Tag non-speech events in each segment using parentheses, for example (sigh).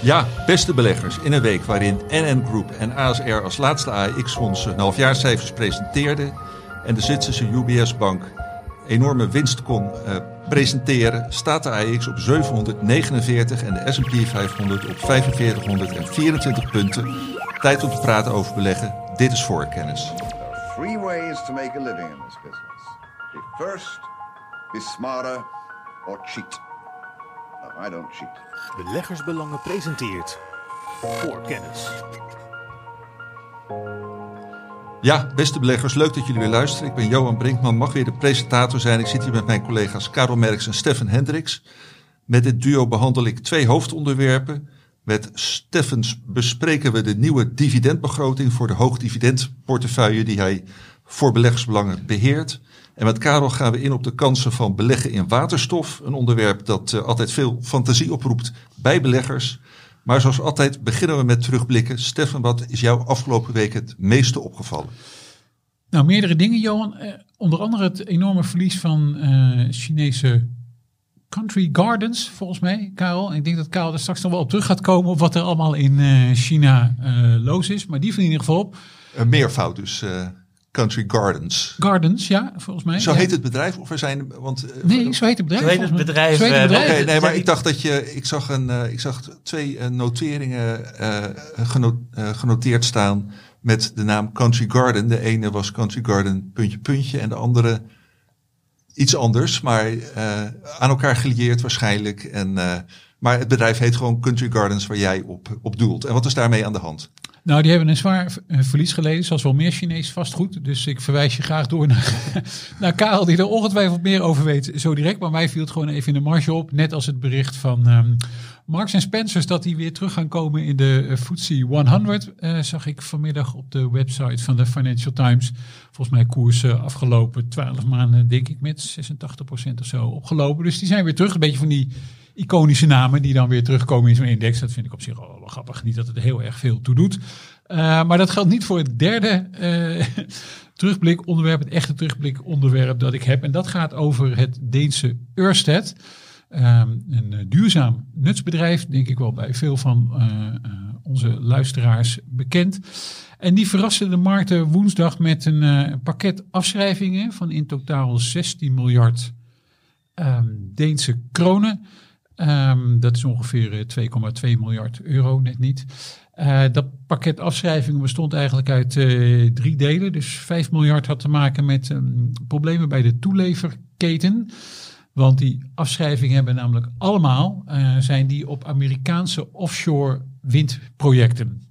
Ja, beste beleggers, in een week waarin NN Group en ASR als laatste AX-fondsen hun halfjaarcijfers presenteerden en de Zwitserse UBS-bank enorme winst kon uh, presenteren, staat de AX op 749 en de S&P 500 op 4524 punten. Tijd om te praten over beleggen. Dit is voorkennis. Three ways to make a living in this business. Be first, be smarter or cheat. No, I don't cheat. Beleggersbelangen presenteert Voorkennis. Ja, beste beleggers, leuk dat jullie weer luisteren. Ik ben Johan Brinkman, mag weer de presentator zijn. Ik zit hier met mijn collega's Karel Merks en Stefan Hendricks. Met dit duo behandel ik twee hoofdonderwerpen. Met Steffens bespreken we de nieuwe dividendbegroting voor de hoogdividendportefeuille die hij voor beleggersbelangen beheert. En met Karel gaan we in op de kansen van beleggen in waterstof. Een onderwerp dat uh, altijd veel fantasie oproept bij beleggers. Maar zoals altijd beginnen we met terugblikken. Stefan, wat is jou afgelopen week het meeste opgevallen? Nou, meerdere dingen, Johan. Uh, onder andere het enorme verlies van uh, Chinese Country Gardens, volgens mij, Karel. ik denk dat Karel er straks nog wel op terug gaat komen op wat er allemaal in China los is. Maar die van in ieder geval op. Een meervoud dus. Country Gardens. Gardens, ja, volgens mij. Zo heet het bedrijf? Of er zijn, want, uh, nee, zo heet het bedrijf. Zo heet het bedrijf. Zo heet het bedrijf. Okay, nee, maar ik dacht dat je, ik zag, een, uh, ik zag twee uh, noteringen geno genoteerd staan met de naam Country Garden. De ene was Country Garden puntje puntje en de andere iets anders, maar aan elkaar gelieerd waarschijnlijk. En, maar het bedrijf heet gewoon Country Gardens waar jij op, op doelt. En wat is daarmee aan de hand? Nou, die hebben een zwaar eh, verlies geleden, zoals wel meer Chinees vastgoed. Dus ik verwijs je graag door naar, (laughs) naar Karel, die er ongetwijfeld meer over weet, zo direct. Maar mij viel het gewoon even in de marge op, net als het bericht van um, Marks Spencers dat die weer terug gaan komen in de uh, FTSE 100. Uh, zag ik vanmiddag op de website van de Financial Times. Volgens mij koersen afgelopen 12 maanden, denk ik, met 86% of zo opgelopen. Dus die zijn weer terug. Een beetje van die iconische namen die dan weer terugkomen in zo'n index. Dat vind ik op zich wel grappig. Niet dat het heel erg veel toe doet. Uh, maar dat geldt niet voor het derde uh, (laughs) terugblik onderwerp, het echte terugblik onderwerp dat ik heb. En dat gaat over het Deense Ørsted. Um, een uh, duurzaam nutsbedrijf, denk ik wel bij veel van onze luisteraars bekend. En die verraste de markten woensdag met een pakket afschrijvingen van in totaal 16 miljard um, Deense kronen. Um, dat is ongeveer 2,2 eh, miljard euro, net niet. Uh, dat pakket afschrijvingen bestond eigenlijk uit uh, drie delen. Dus 5 miljard had te maken met um, problemen bij de toeleverketen. Want die afschrijvingen hebben namelijk allemaal, zijn die op Amerikaanse offshore windprojecten.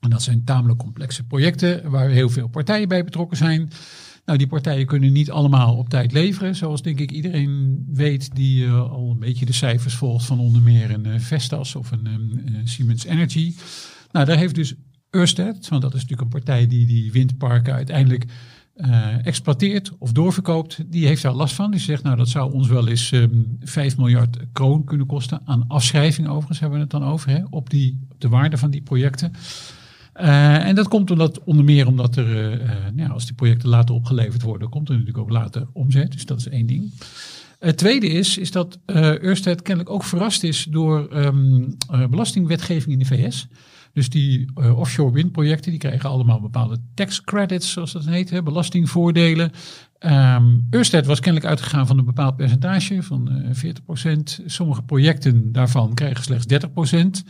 En dat zijn tamelijk complexe projecten waar heel veel partijen bij betrokken zijn. Nou, die partijen kunnen niet allemaal op tijd leveren. Zoals denk ik iedereen weet die uh, al een beetje de cijfers volgt van onder meer een uh, Vestas of een uh, Siemens Energy. Nou, daar heeft dus Ørsted, want dat is natuurlijk een partij die die windparken uiteindelijk exploiteert of doorverkoopt, die heeft daar last van. Die zegt, nou dat zou ons wel eens um, ehm, 5 miljard kroon kunnen kosten. Aan afschrijving overigens hebben we het dan over, hè, op, die, op de waarde van die projecten. Uh, en dat komt omdat, onder meer omdat er, uh, nou, als die projecten later opgeleverd worden, komt er natuurlijk ook later omzet. Dus dat is één ding. Het tweede is, is dat uh, Ørsted kennelijk ook verrast is door um, belastingwetgeving in de VS. Dus die offshore windprojecten, die krijgen allemaal bepaalde tax credits, zoals dat heet, hè, belastingvoordelen. Um, was kennelijk uitgegaan van een bepaald percentage van 40%. Sommige projecten daarvan krijgen slechts 30%.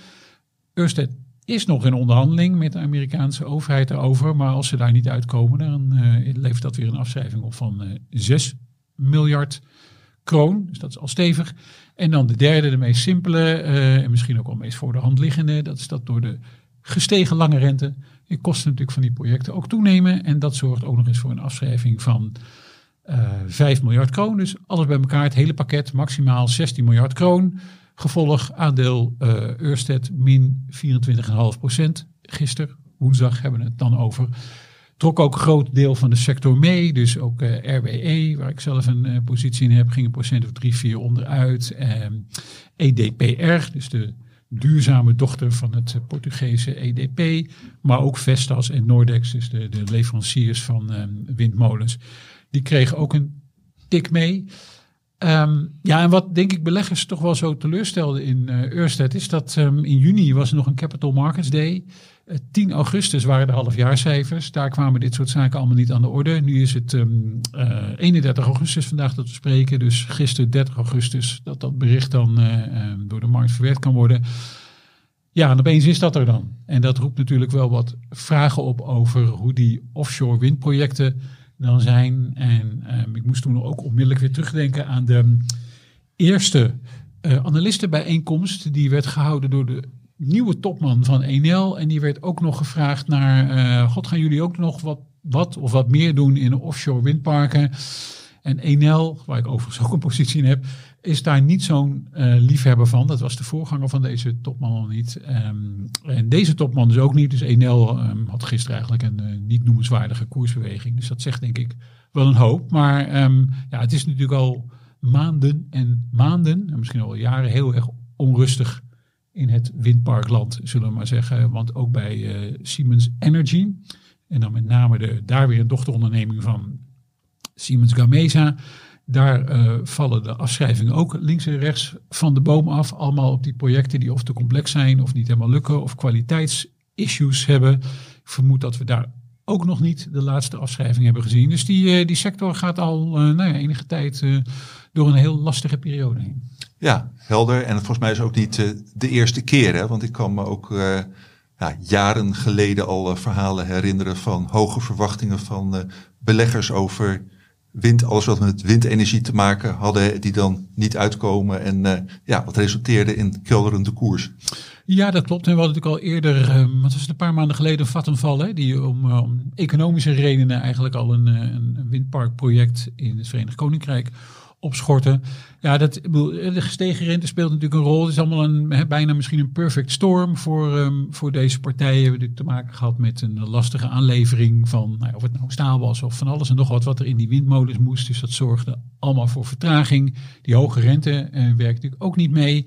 Ørsted is nog in onderhandeling met de Amerikaanse overheid erover. Maar als ze daar niet uitkomen, dan uh, levert dat weer een afschrijving op van uh, eh, 6 miljard kroon. Dus dat is al stevig. En dan de derde, de meest simpele uh, en misschien ook al meest voor de hand liggende. Dat is dat door de gestegen lange rente de kosten natuurlijk van die projecten ook toenemen. En dat zorgt ook nog eens voor een afschrijving van uh, 5 miljard kroon. Dus alles bij elkaar, het hele pakket, maximaal 16 miljard kroon. Gevolg aandeel uh, min 24,5 procent. Gisteren, woensdag, hebben we het dan over. Trok ook een groot deel van de sector mee. Dus ook uh, RWE, waar ik zelf een uh, positie in heb, ging een procent of drie, vier onderuit. EDPR, dus de duurzame dochter van het Portugese EDP. Maar ook Vestas en Nordex, dus de, de leveranciers van windmolens. Die kregen ook een tik mee. Ehm, ja, en wat denk ik beleggers toch wel zo teleurstelde in uh, is dat um, in juni was er nog een Capital Markets Day. Uh, 10 augustus waren de halfjaarcijfers. Daar kwamen dit soort zaken allemaal niet aan de orde. Nu is het um, uh, 31 augustus vandaag dat we spreken. Dus gisteren 30 augustus dat dat bericht dan door de markt verwerkt kan worden. Ja, en opeens is dat er dan. En dat roept natuurlijk wel wat vragen op over hoe die offshore windprojecten dan zijn. En um, ik moest toen ook onmiddellijk weer terugdenken aan de eerste uh, analistenbijeenkomst. Die werd gehouden door de nieuwe topman van Enel. En die werd ook nog gevraagd naar, uh, god gaan jullie ook nog wat, wat of wat meer doen in offshore windparken? En Enel, waar ik overigens ook een positie in heb, is daar niet zo'n uh, liefhebber van. Dat was de voorganger van deze topman al niet. Um, en deze topman dus ook niet. Dus Enel um, had gisteren eigenlijk een uh, niet noemenswaardige koersbeweging. Dus dat zegt denk ik wel een hoop. Maar um, ja, het is natuurlijk al maanden en maanden, en misschien al jaren, heel erg onrustig in het windparkland, zullen we maar zeggen. Want ook bij uh, Siemens Energy, en dan met name de, daar weer een dochteronderneming van Siemens Gamesa daar uh, vallen de afschrijvingen ook links en rechts van de boom af. Allemaal op die projecten die of te complex zijn of niet helemaal lukken of kwaliteitsissues hebben. Ik vermoed dat we daar ook nog niet de laatste afschrijving hebben gezien. Dus die, uh, die sector gaat al uh, nou ja, enige tijd door een heel lastige periode heen. Ja, helder. En volgens mij is ook niet de eerste keer. Hè? Want ik kan me ook ja, jaren geleden al verhalen herinneren van hoge verwachtingen van beleggers over wind, alles wat met windenergie te maken hadden, die dan niet uitkomen. En uh, ja, wat resulteerde in kelderende koers. Ja, dat klopt. En we hadden natuurlijk al eerder, uh, wat was het een paar maanden geleden, Vattenfall, hè, die om, uh, om, economische redenen eigenlijk al een, een windparkproject in het Verenigd Koninkrijk opschorten. Ja, dat, de gestegen rente speelt natuurlijk een rol. Het is allemaal een, bijna misschien een perfect storm voor, um, voor deze partijen. We hebben te maken gehad met een lastige aanlevering van, nou, of het nou staal was of van alles en nog wat, wat er in die windmolens moest. Dus dat zorgde allemaal voor vertraging. Die hoge rente uh, werkt natuurlijk ook niet mee.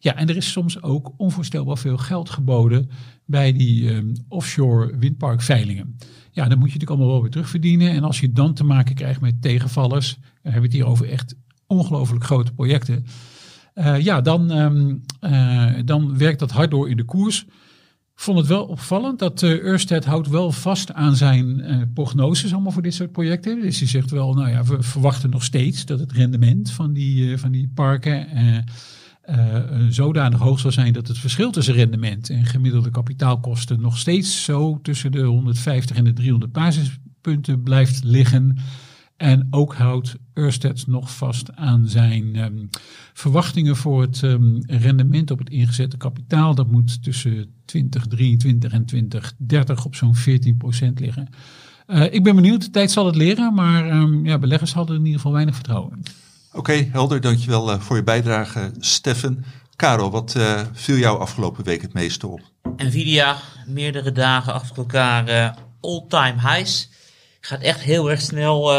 Ja, en er is soms ook onvoorstelbaar veel geld geboden bij die um, offshore windparkveilingen. Ja, dan moet je natuurlijk allemaal wel weer terugverdienen. En als je dan te maken krijgt met tegenvallers, dan hebben we het hier over echt ongelooflijk grote projecten. Uh, ja, dan, um, uh, dan werkt dat hard door in de koers. Vond het wel opvallend dat uh, houdt wel vast aan zijn prognoses allemaal voor dit soort projecten. Dus hij zegt wel, nou ja, we verwachten nog steeds dat het rendement van die, van die parken uh, zodanig hoog zal zijn dat het verschil tussen rendement en gemiddelde kapitaalkosten nog steeds zo tussen de 150 en de 300 basispunten blijft liggen. En ook houdt Ørsted nog vast aan zijn um, verwachtingen voor het um, rendement op het ingezette kapitaal. Dat moet tussen 2023 en 2030 op zo'n 14% liggen. Uh, ik ben benieuwd, de tijd zal het leren, maar um, ja, beleggers hadden in ieder geval weinig vertrouwen. Oké, helder. Dankjewel uh, voor je bijdrage, Steffen. Karel, wat uh, viel jou afgelopen week het meeste op? Nvidia, meerdere dagen achter elkaar uh, all-time highs. Gaat echt heel erg snel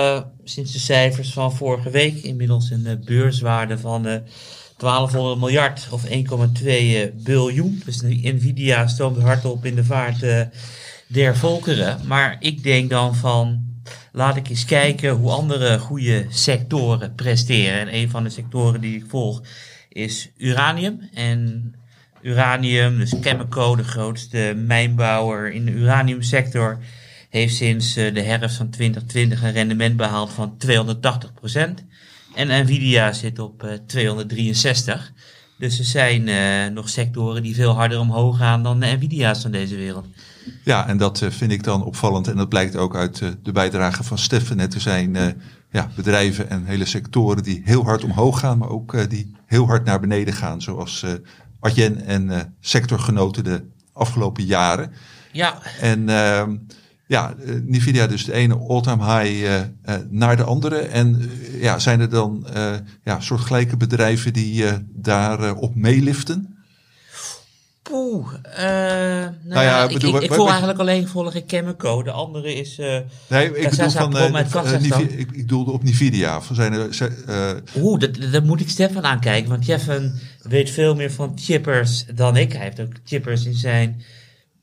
sinds de cijfers van vorige week. Inmiddels een beurswaarde van 1200 miljard of 1,2 biljoen. Dus Nvidia stoomt hard op in de vaart der volkeren. Maar ik denk dan van laat ik eens kijken hoe andere goede sectoren presteren. En een van de sectoren die ik volg is uranium. En uranium, dus Chemico, de grootste mijnbouwer in de uraniumsector, heeft sinds de herfst van 2020 een rendement behaald van 280%. En Nvidia zit op uh, 263. Dus er zijn uh, nog sectoren die veel harder omhoog gaan dan de Nvidia's van deze wereld. Ja, en dat uh, vind ik dan opvallend. En dat blijkt ook uit uh, de bijdrage van Steffen. Er zijn uh, ja, bedrijven en hele sectoren die heel hard omhoog gaan, maar ook die heel hard naar beneden gaan. Zoals Adyen en sectorgenoten de afgelopen jaren. Ja. En ehm, ja, Nvidia dus de ene all-time high naar de andere. En ja, zijn er dan ja, soortgelijke bedrijven die daarop meeliften? Poeh, uh, nou, nou ja, ik, bedoel, ik, ik voel eigenlijk alleen volgen Chemico. De andere is. Uh, nee, ik bedoel van. Uh, uh, ik, ik bedoelde op Nvidia. Van zijn er, Oeh, dat, dat moet ik Stefan aankijken. Want Jeffen weet veel meer van chippers dan ik. Hij heeft ook chippers in zijn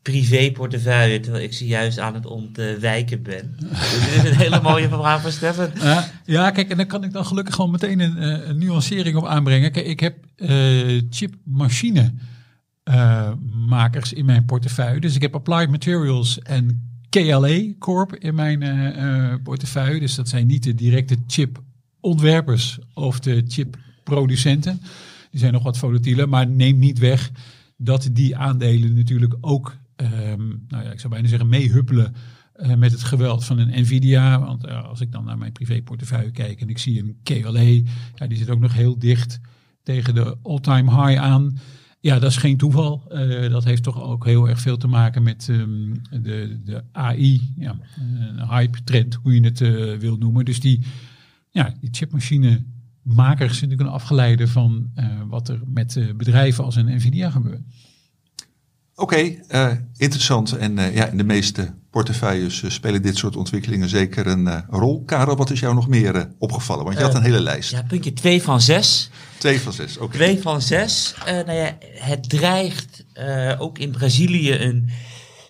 privéportefeuille, terwijl ik ze juist aan het ontwijken ben. (laughs) dus dit is een hele mooie vraag van Stefan. Ja, ja, kijk, en dan kan ik dan gelukkig gewoon meteen een, eh, een nuancering op aanbrengen. Kijk, ik heb uh, chipmachine uh, makers in mijn portefeuille. Dus ik heb Applied Materials en KLA Corp in mijn uh, portefeuille. Dus dat zijn niet de directe chipontwerpers of de chipproducenten. Die zijn nog wat volatieler, maar neem niet weg dat die aandelen natuurlijk ook, um, nou ja, ik zou bijna zeggen, meehuppelen uh, met het geweld van een Nvidia. Want als ik dan naar mijn privéportefeuille kijk en ik zie een KLA, ja, die zit ook nog heel dicht tegen de all-time high aan. Ja, dat is geen toeval. Uh, dat heeft toch ook heel erg veel te maken met um, de, de AI, ja, hype trend, hoe je het wil noemen. Dus die, ja, die chipmachine makers natuurlijk een afgeleide van uh, wat er met bedrijven als een Nvidia gebeurt. Oké, okay, uh, interessant. En ja, in de meeste portefeuilles spelen dit soort ontwikkelingen zeker een rol. Karel, wat is jou nog meer opgevallen? Want je had een hele lijst. Ja, puntje 2 van 6. 2 van 6, oké. 2 van 6. nou ja, het dreigt ook in Brazilië een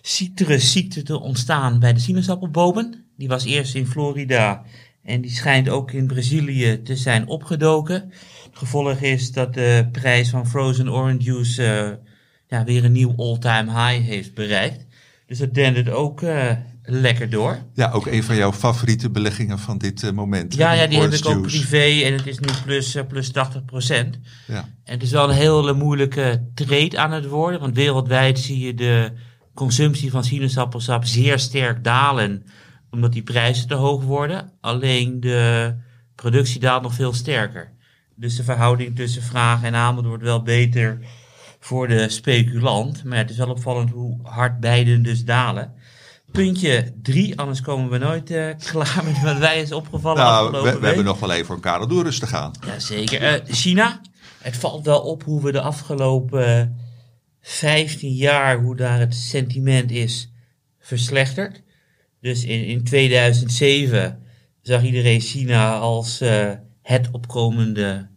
citrusziekte te ontstaan bij de sinaasappelbomen. Die was eerst in Florida en die schijnt ook in Brazilië te zijn opgedoken. Het gevolg is dat de prijs van frozen orange juice ja, weer een nieuw all-time high heeft bereikt. Dus dat dendert ook uh, lekker door. Ja, ook een van jouw favoriete beleggingen van dit uh, moment. Ja, ja die heb ik ook privé en het is nu plus, plus 80 procent. Ja. En het is wel een hele moeilijke trade aan het worden, want wereldwijd zie je de consumptie van sinaasappelsap zeer sterk dalen omdat die prijzen te hoog worden. Alleen de productie daalt nog veel sterker. Dus de verhouding tussen vraag en aanbod wordt wel beter voor de speculant. Maar het is wel opvallend hoe hard beiden dus dalen. Puntje drie, anders komen we nooit uh, (laughs) klaar met wat wij is opgevallen. Nou, we, we hebben nog wel even een kader door rustig gaan. Jazeker. Uh, China, het valt wel op hoe we de afgelopen 15 jaar, hoe daar het sentiment is verslechterd. Dus in, in 2007 zag iedereen China als uh, het opkomende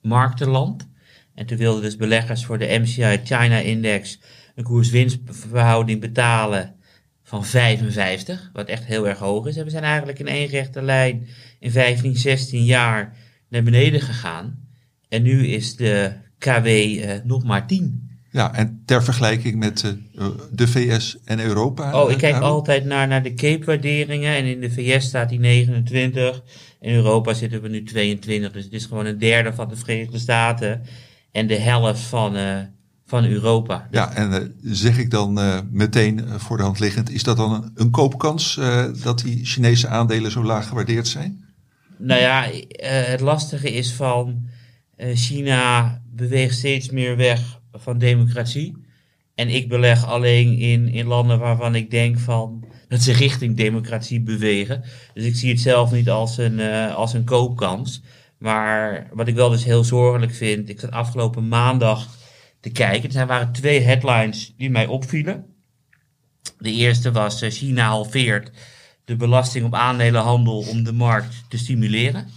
marktenland. En toen wilden dus beleggers voor de MCI China Index een koers-winstverhouding betalen van 55, wat echt heel erg hoog is. En we zijn eigenlijk in één rechte lijn in 15, 16 jaar naar beneden gegaan. En nu is de KW uh, nog maar 10. Ja, en ter vergelijking met uh, de VS en Europa? Oh, ik kijk altijd naar, naar de Cape-waarderingen. En in de VS staat die 29. In Europa zitten we nu 22. Dus het is gewoon een derde van de Verenigde Staten. En de helft van, uh, van Europa. Ja, en uh, zeg ik dan meteen voor de hand liggend. Is dat dan een, een koopkans dat die Chinese aandelen zo laag gewaardeerd zijn? Nou ja, het lastige is van China beweegt steeds meer weg van democratie. En ik beleg alleen in, in landen waarvan ik denk van dat ze richting democratie bewegen. Dus ik zie het zelf niet als een, als een koopkans. Maar wat ik wel dus heel zorgelijk vind, ik zat afgelopen maandag te kijken. Er waren twee headlines die mij opvielen. De eerste was uh, China halveert de belasting op aandelenhandel om de markt te stimuleren.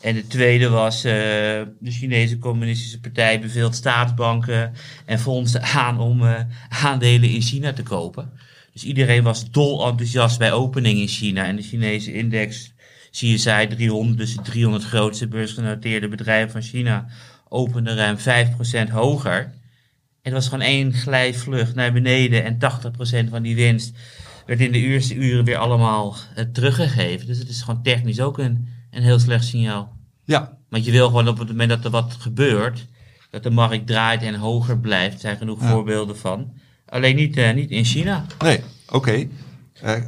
En de tweede was uh, de Chinese Communistische Partij beveelt staatsbanken en fondsen aan om uh, aandelen in China te kopen. Dus iedereen was dol enthousiast bij opening in China. En de Chinese index CSI 300, dus de 300 grootste beursgenoteerde bedrijven van China, opende ruim 5% hoger. En het was gewoon één glijvlucht naar beneden en 80% van die winst werd in de eerste uren weer allemaal uh, teruggegeven. Dus het is gewoon technisch ook een, een heel slecht signaal. Ja. Want je wil gewoon op het moment dat er wat gebeurt, dat de markt draait en hoger blijft. Er zijn genoeg voorbeelden van. Alleen niet, uh, niet in China. Nee, oké. Okay. Uh, eh,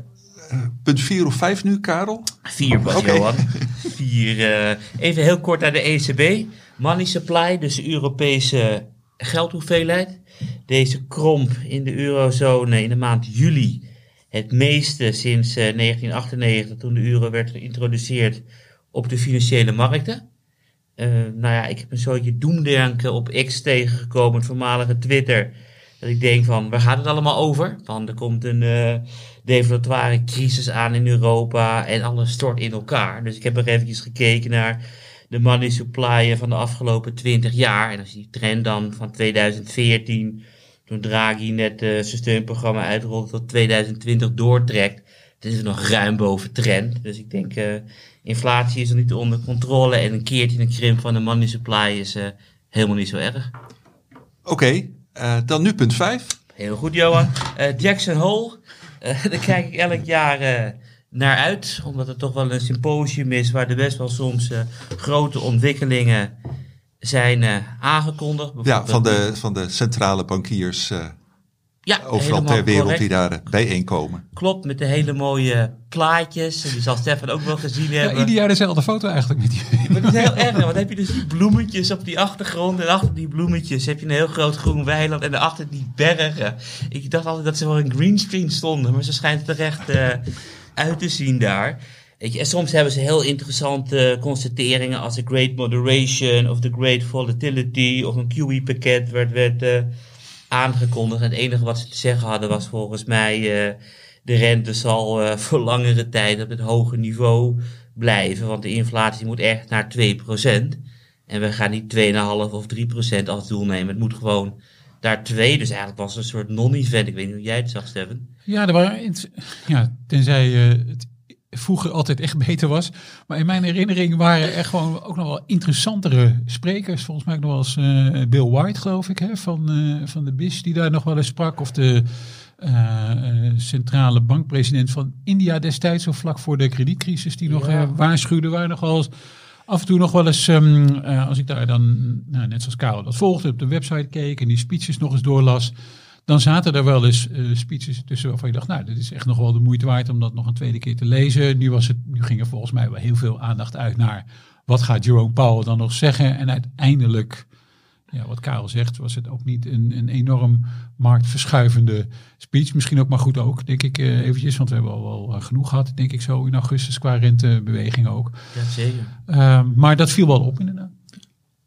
punt 4 of 5 nu, Karel? 4 pas, okay. Johan. 4. Uh, even heel kort naar de ECB. Money supply, dus de Europese geldhoeveelheid. Deze kromp in de eurozone in de maand juli. Het meeste sinds 1998, toen de euro werd geïntroduceerd op de financiële markten. Uh, nou ja, ik heb een soortje doemdenken op X tegengekomen, het voormalige Twitter. Dat ik denk van, waar gaat het allemaal over? Want er komt een uh, deflatoire crisis aan in Europa en alles stort in elkaar. Dus ik heb er eventjes gekeken naar de money supply van de afgelopen 20 jaar. En als je die trend dan van 2014 toen Draghi net uh, zijn steunprogramma uitrolde tot 2020 doortrekt. Dan is het nog ruim boven trend. Dus ik denk, uh, inflatie is nog niet onder controle. En een keertje een krimp van de money supply is helemaal niet zo erg. Oké, dan nu punt 5. Heel goed, Johan. Jackson Hole. (laughs) daar kijk ik elk jaar naar uit. Omdat het toch wel een symposium is waar er best wel soms grote ontwikkelingen zijn aangekondigd. Ja, van de, van de centrale bankiers ja, overal ter wereld correct. die daar bijeenkomen. Klopt, met de hele mooie plaatjes. Die zal Stefan ook wel gezien hebben. Ja, ieder jaar dezelfde foto eigenlijk met die. (laughs) Maar dat is heel erg, want dan heb je dus die bloemetjes op die achtergrond. En achter die bloemetjes heb je een heel groot groen weiland. En daarachter die bergen. Ik dacht altijd dat ze wel in greenscreen stonden. Maar ze schijnt er echt uh, uit te zien daar. Weet je, en soms hebben ze heel interessante constateringen als de Great Moderation of de Great Volatility of een QE-pakket werd, werd uh, aangekondigd. En het enige wat ze te zeggen hadden was volgens mij uh, de rente zal uh, voor langere tijd op het hoge niveau blijven, want de inflatie moet echt naar 2%. En we gaan niet 2,5 of 3% als doel nemen. Het moet gewoon daar 2. Dus eigenlijk was het een soort non-event. Ik weet niet hoe jij het zag, Steven. Ja, er waren, ja tenzij het vroeger altijd echt beter was. Maar in mijn herinnering waren er gewoon ook nog wel interessantere sprekers. Volgens mij ook nog wel eens uh, Bill White, geloof ik, hè, van, uh, van de BIS, die daar nog wel eens sprak. Of de uh, centrale bankpresident van India destijds, zo vlak voor de kredietcrisis, die nog ja. waarschuwde. Waren nog wel eens af en toe nog wel eens, um, als ik daar dan, nou, net zoals Karel dat volgde, op de website keek en die speeches nog eens doorlas dan zaten er wel eens uh, speeches tussen waarvan je dacht, nou, dit is echt nog wel de moeite waard om dat nog een tweede keer te lezen. Nu, was het, nu ging er volgens mij wel heel veel aandacht uit naar wat gaat Jerome Powell dan nog zeggen. En uiteindelijk, ja, wat Karel zegt, was het ook niet een, een enorm marktverschuivende speech. Misschien ook maar goed ook, denk ik uh, eventjes, want we hebben al wel uh, genoeg gehad, denk ik zo in augustus qua rentebeweging ook. Ja, zeker. Uh, maar dat viel wel op inderdaad.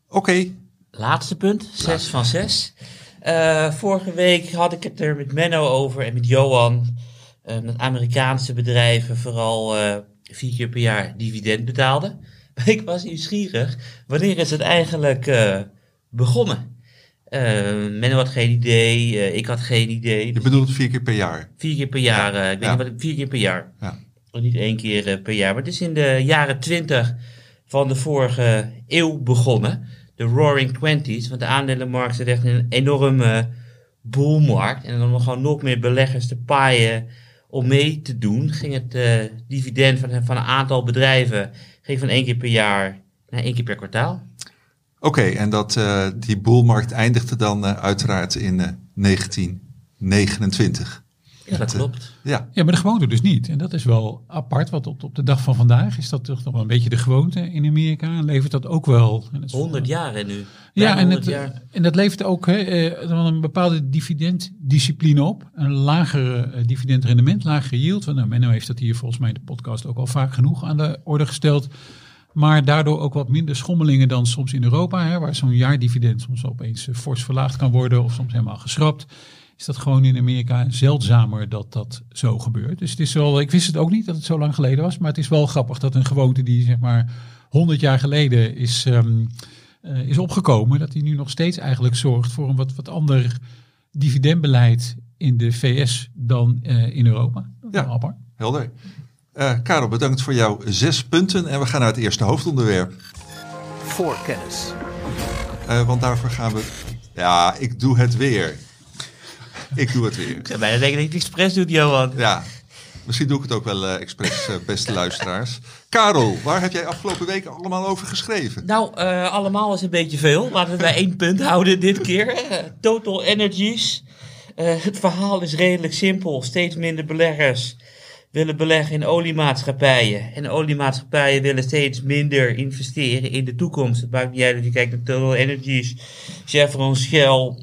Oké. Okay. Laatste punt, 6 van 6. Uh, vorige week had ik het er met Menno over en met Johan. Uh, dat Amerikaanse bedrijven vooral uh, vier keer per jaar dividend betaalden. Maar (laughs) ik was nieuwsgierig. Wanneer is het eigenlijk begonnen? Menno had geen idee, ik had geen idee. Je bedoelt vier keer per jaar? Vier keer per jaar, ja. ik weet ja. niet wat, vier keer per jaar. Ja. Niet één keer per jaar. Maar het is in de jaren twintig van de vorige eeuw begonnen de Roaring Twenties. Want de aandelenmarkt zit echt in een enorme boelmarkt. En nog gewoon nog meer beleggers te paaien om mee te doen. Ging het uh, dividend van, van een aantal bedrijven ging van één keer per jaar naar één keer per kwartaal. Oké, en dat, uh, die boelmarkt eindigde dan uiteraard in 1929. Ja, dat klopt. Ja. ja, maar de gewoonte dus niet. En dat is wel apart, want op, op de dag van vandaag is dat toch nog wel een beetje de gewoonte in Amerika. En levert dat ook wel. 100 jaar nu. Ja, en, het, en dat levert ook hè, eh, een bepaalde dividenddiscipline op. Een lagere eh, dividendrendement, lagere yield. Want, nou, Menno heeft dat hier volgens mij in de podcast ook al vaak genoeg aan de orde gesteld. Maar daardoor ook wat minder schommelingen dan soms in Europa, hè, waar zo'n jaardividend soms opeens fors verlaagd kan worden of soms helemaal geschrapt is dat gewoon in Amerika zeldzamer dat dat zo gebeurt. Dus het is wel, ik wist het ook niet dat het zo lang geleden was, maar het is wel grappig dat een gewoonte die zeg maar 100 jaar geleden is, um, uh, is opgekomen, dat die nu nog steeds eigenlijk zorgt voor een wat, wat ander dividendbeleid in de VS dan uh, in Europa. Ja, helder. Uh, Karel, bedankt voor jouw zes punten en we gaan naar het eerste hoofdonderwerp. Voorkennis. want daarvoor gaan we... Ja, ik doe het weer. (laughs) Ik doe het weer. Ik zou bijna denken dat je het expres doet, Johan. Ja, misschien doe ik het ook wel uh, expres, uh, beste luisteraars. Karel, waar heb jij afgelopen week allemaal over geschreven? Nou, uh, allemaal is een beetje veel. Laten we bij één punt houden dit keer. Total Energies. het verhaal is redelijk simpel. Steeds minder beleggers willen beleggen in oliemaatschappijen. En oliemaatschappijen willen steeds minder investeren in de toekomst. Het maakt niet uit of je kijkt naar Total Energies, Chevron, Shell,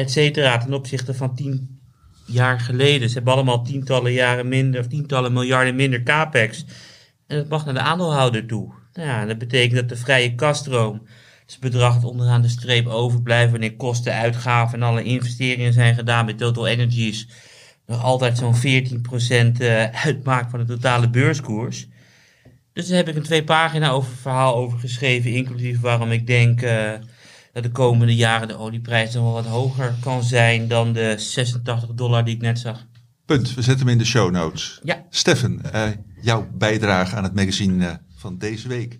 et ten opzichte van tien jaar geleden. Ze hebben allemaal tientallen jaren minder, of tientallen miljarden minder capex. En dat mag naar de aandeelhouder toe. Nou ja, dat betekent dat de vrije kaststroom, het bedrag onderaan de streep overblijft wanneer kosten, uitgaven en alle investeringen zijn gedaan bij Total Energies, nog altijd zo'n 14% eh, uitmaakt van de totale beurskoers. Dus daar heb ik een twee pagina over verhaal over geschreven, inclusief waarom ik denk uh, dat de komende jaren de olieprijs nog wel wat hoger kan zijn dan de 86 dollar die ik net zag. Punt. We zetten hem in de show notes. Ja. Steffen, eh, jouw bijdrage aan het magazine eh, van deze week.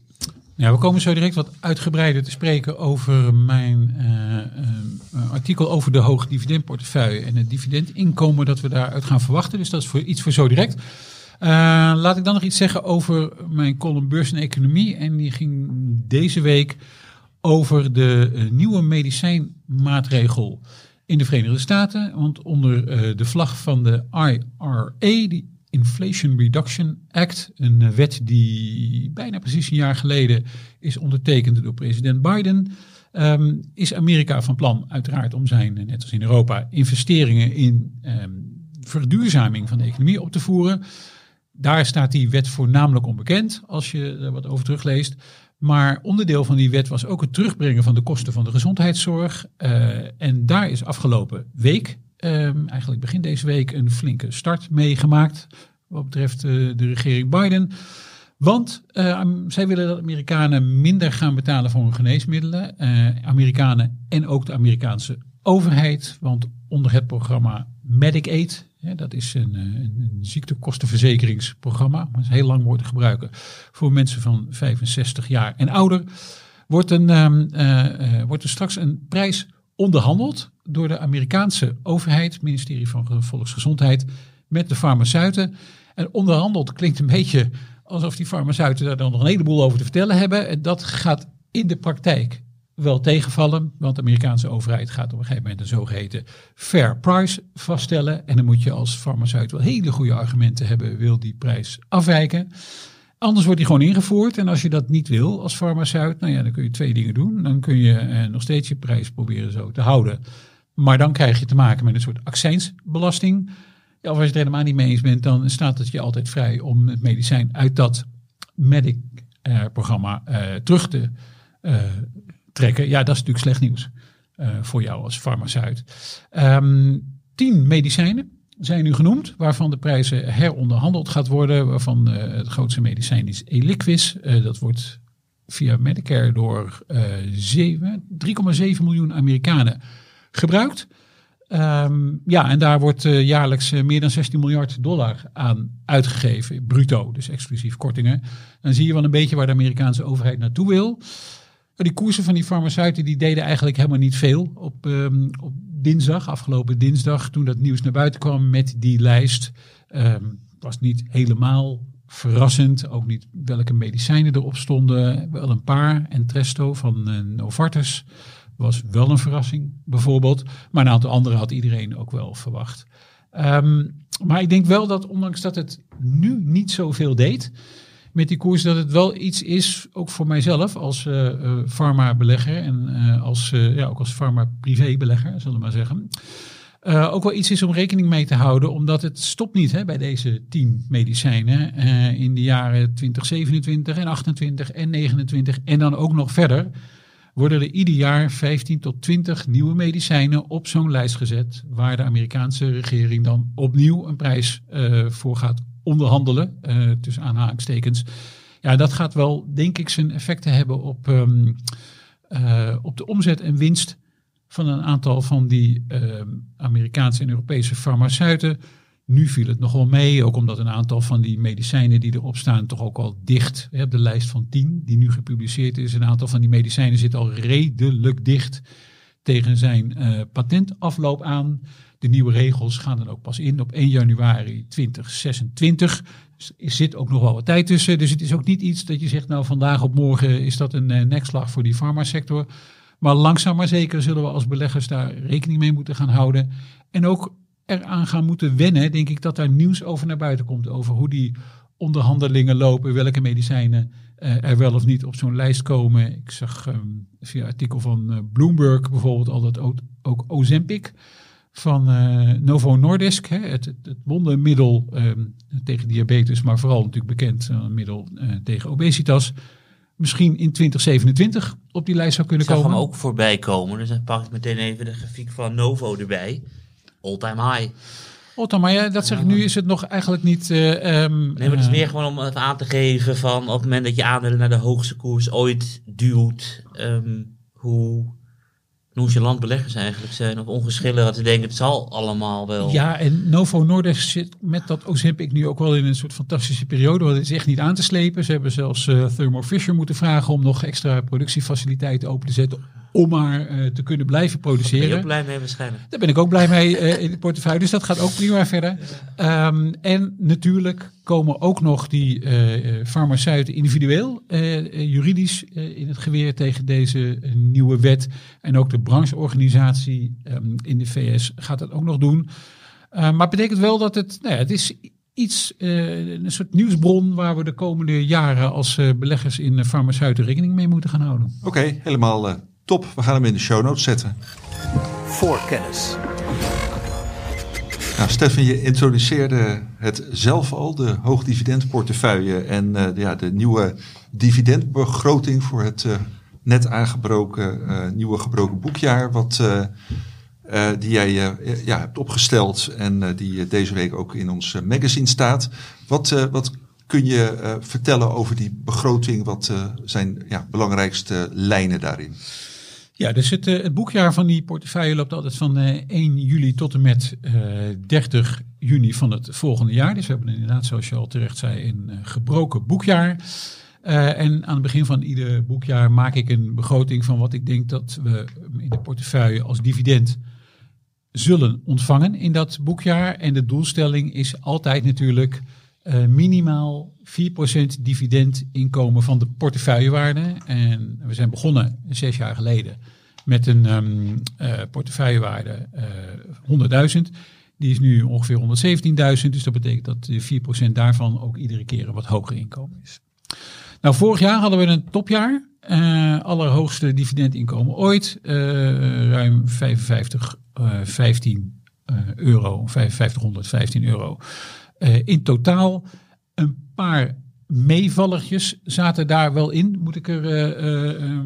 Ja, we komen zo direct wat uitgebreider te spreken over mijn eh, artikel over de hoge dividendportefeuille en het dividendinkomen dat we daaruit gaan verwachten. Dus dat is voor iets voor zo direct. Eh, laat ik dan nog iets zeggen over mijn column Beurs en Economie. En die ging deze week over de eh, nieuwe medicijnmaatregel in de Verenigde Staten. Want onder eh, de vlag van de IRA, die Inflation Reduction Act, een eh, wet die bijna precies een jaar geleden is ondertekend door president Biden, ehm, is Amerika van plan uiteraard om zijn, net als in Europa, investeringen in ehm, verduurzaming van de economie op te voeren. Daar staat die wet voornamelijk onbekend, als je er wat over terugleest. Maar onderdeel van die wet was ook het terugbrengen van de kosten van de gezondheidszorg. Eh, en daar is afgelopen week, ehm, eigenlijk begin deze week, een flinke start meegemaakt. Wat betreft eh, de regering Biden. Want eh, zij willen dat Amerikanen minder gaan betalen voor hun geneesmiddelen. Amerikanen en ook de Amerikaanse overheid. Want onder het programma Medicaid, hè, dat is een, eh, een, ziektekostenverzekeringsprogramma, maar is heel lang worden gebruiken voor mensen van 65 jaar en ouder, wordt, een, ehm, eh, eh, wordt er straks een prijs onderhandeld door de Amerikaanse overheid, het ministerie van Volksgezondheid, met de farmaceuten. En onderhandeld klinkt een beetje alsof die farmaceuten daar dan nog een heleboel over te vertellen hebben. En dat gaat in de praktijk wel tegenvallen, want de Amerikaanse overheid gaat op een gegeven moment een zogeheten fair price vaststellen. En dan moet je als farmaceut wel hele goede argumenten hebben, wil die prijs afwijken. Anders wordt die gewoon ingevoerd. En als je dat niet wil als farmaceut, nou ja, dan kun je twee dingen doen. Dan kun je eh, nog steeds je prijs proberen zo te houden. Maar dan krijg je te maken met een soort accijnsbelasting. Of als je het helemaal niet mee eens bent, dan staat het je altijd vrij om het medicijn uit dat Medic-programma eh, terug te eh, Ja, dat is natuurlijk slecht nieuws eh, voor jou als farmaceut. Ehm, tien medicijnen zijn nu genoemd, waarvan de prijzen heronderhandeld gaat worden. Waarvan eh, het grootste medicijn is Eliquis. Eh, dat wordt via Medicare door eh, zeven- 3,7 miljoen Amerikanen gebruikt. Ehm, ja, en daar wordt jaarlijks meer dan 16 miljard dollar aan uitgegeven, bruto, dus exclusief kortingen. Dan zie je wel een beetje waar de Amerikaanse overheid naartoe wil. Die koersen van die farmaceuten die deden eigenlijk helemaal niet veel op, ehm, op dinsdag, afgelopen dinsdag, toen dat nieuws naar buiten kwam met die lijst. ehm, was niet helemaal verrassend, ook niet welke medicijnen erop stonden. Wel een paar, Entresto van eh, Novartis was wel een verrassing bijvoorbeeld. Maar een aantal andere had iedereen ook wel verwacht. Ehm, maar ik denk wel dat ondanks dat het nu niet zoveel deed met die koers, dat het wel iets is, ook voor mijzelf als eh eh, pharma-belegger en eh, als, eh, ja, ook als pharma-privé-belegger, zullen we maar zeggen. eh, ook wel iets is om rekening mee te houden, omdat het stopt niet hè, bij deze tien medicijnen eh, in de jaren 2027 en 28 en 29 en dan ook nog verder worden er ieder jaar 15 tot 20 nieuwe medicijnen op zo'n lijst gezet, waar de Amerikaanse regering dan opnieuw een prijs eh, voor gaat onderhandelen, eh, tussen aanhalingstekens. Ja, dat gaat wel, denk ik, zijn effecten hebben op, ehm, eh, op de omzet en winst van een aantal van die ehm, Amerikaanse en Europese farmaceuten. Nu viel het nog wel mee, ook omdat een aantal van die medicijnen die erop staan toch ook al dicht. Hè, op de lijst van 10 die nu gepubliceerd is, een aantal van die medicijnen zit al redelijk dicht tegen zijn eh, patentafloop aan. De nieuwe regels gaan dan ook pas in op 1 januari 2026. Dus er zit ook nog wel wat tijd tussen. Dus het is ook niet iets dat je zegt, nou vandaag op morgen is dat een eh, nekslag voor die farmasector. Maar langzaam maar zeker zullen we als beleggers daar rekening mee moeten gaan houden. En ook eraan gaan moeten wennen, denk ik, dat daar nieuws over naar buiten komt. Over hoe die onderhandelingen lopen, welke medicijnen eh, er wel of niet op zo'n lijst komen. Ik zag ehm, via artikel van eh, Bloomberg bijvoorbeeld al dat ook, ook Ozempic van eh, Novo Nordisk, hè, het, het, wondermiddel ehm, tegen diabetes, maar vooral natuurlijk bekend middel eh, tegen obesitas, misschien in 2027 op die lijst zou Ik kunnen zag komen. hem ook voorbij komen, dus dan pak ik meteen even de grafiek van Novo erbij. All-time high. Maar ja, dat zeg ik nu, is het nog eigenlijk niet... eh, ehm, Nee, maar het is meer gewoon om het aan te geven van op het moment dat je aandelen naar de hoogste koers ooit duwt, ehm, hoe nonchalant beleggers eigenlijk zijn. Of ongeschillig dat ze denken het zal allemaal wel. Ja, en Novo Nordisk zit met dat Ozempic nu ook wel in een soort fantastische periode. Want het is echt niet aan te slepen. Ze hebben zelfs uh, Thermo Fisher moeten vragen om nog extra productiefaciliteiten open te zetten om maar uh, te kunnen blijven produceren. Daar ben je ook blij mee waarschijnlijk. Daar ben ik ook blij mee uh, in de portefeuille. Dus dat gaat ook prima verder. Um, en natuurlijk komen ook nog die uh, farmaceuten individueel, juridisch in het geweer tegen deze nieuwe wet. En ook de brancheorganisatie um, in de VS gaat dat ook nog doen. maar het betekent wel dat het, nou ja, het is iets, een soort nieuwsbron waar we de komende jaren als beleggers in farmaceuten rekening mee moeten gaan houden. Oké, okay, helemaal Top, we gaan hem in de show notes zetten. Voorkennis. Nou, Stefan, je introduceerde het zelf al, de hoogdividendportefeuille en uh, ja, de nieuwe dividendbegroting voor het uh, net aangebroken, uh, nieuwe gebroken boekjaar, wat, die jij ja, hebt opgesteld en die deze week ook in ons magazine staat. Wat, wat kun je vertellen over die begroting? Wat zijn ja, belangrijkste lijnen daarin? Ja, dus het, eh, het, boekjaar van die portefeuille loopt altijd van 1 eh, juli tot en met 30 eh, juni van het volgende jaar. Dus we hebben inderdaad, zoals je al terecht zei, een gebroken boekjaar. en aan het begin van ieder boekjaar maak ik een begroting van wat ik denk dat we in de portefeuille als dividend zullen ontvangen in dat boekjaar. En de doelstelling is altijd natuurlijk uh, minimaal 4% dividendinkomen van de portefeuillewaarde. En we zijn begonnen zes jaar geleden met een um, uh, portefeuillewaarde uh, 100.000. Die is nu ongeveer 117.000. Dus dat betekent dat de 4% daarvan ook iedere keer een wat hoger inkomen is. Nou, vorig jaar hadden we een topjaar. Allerhoogste dividendinkomen ooit. Ruim 55, uh, 15 euro. 5515 euro. Uh, in totaal een paar meevallertjes zaten daar wel in, moet ik, er, uh, uh,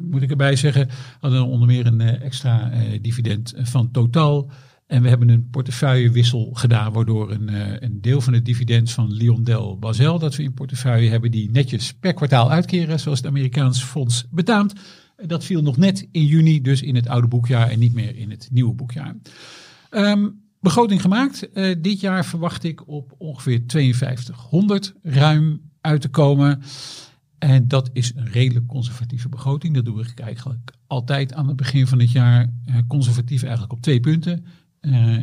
moet ik erbij zeggen. Hadden onder meer een extra dividend van totaal. En we hebben een portefeuillewissel gedaan, waardoor een, een deel van het dividend van Liondel Basel, dat we in portefeuille hebben, die netjes per kwartaal uitkeren, zoals het Amerikaans fonds betaamt. Dat viel nog net in juni, dus in het oude boekjaar en niet meer in het nieuwe boekjaar. Um, Begroting gemaakt. Uh, dit jaar verwacht ik op ongeveer 5200 ruim uit te komen. En dat is een redelijk conservatieve begroting. Dat doe ik eigenlijk altijd aan het begin van het jaar. Uh, conservatief eigenlijk op twee punten.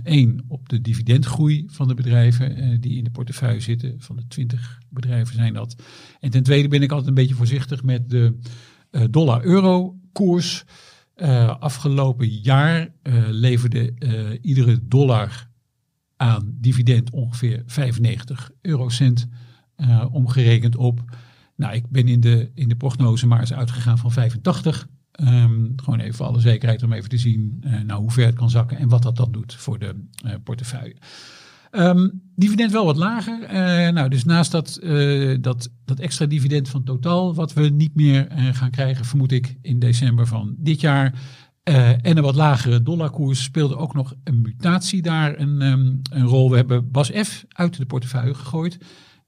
Eén, uh, op de dividendgroei van de bedrijven die in de portefeuille zitten. Van de 20 bedrijven zijn dat. En ten tweede ben ik altijd een beetje voorzichtig met de dollar-euro koers. Uh, afgelopen jaar uh, leverde uh, iedere dollar aan dividend ongeveer 95 eurocent omgerekend op. Nou, ik ben in de, in de prognose maar eens uitgegaan van 85. Um, ehm, gewoon even voor alle zekerheid om even te zien nou, hoe ver het kan zakken en wat dat dan doet voor de portefeuille. Um, dividend wel wat lager. Uh, nou, dus naast dat, uh, dat, dat extra dividend van totaal, wat we niet meer uh, gaan krijgen, vermoed ik in december van dit jaar. en een wat lagere dollarkoers speelde ook nog een mutatie daar een, um, een rol. We hebben Bas uit de portefeuille gegooid.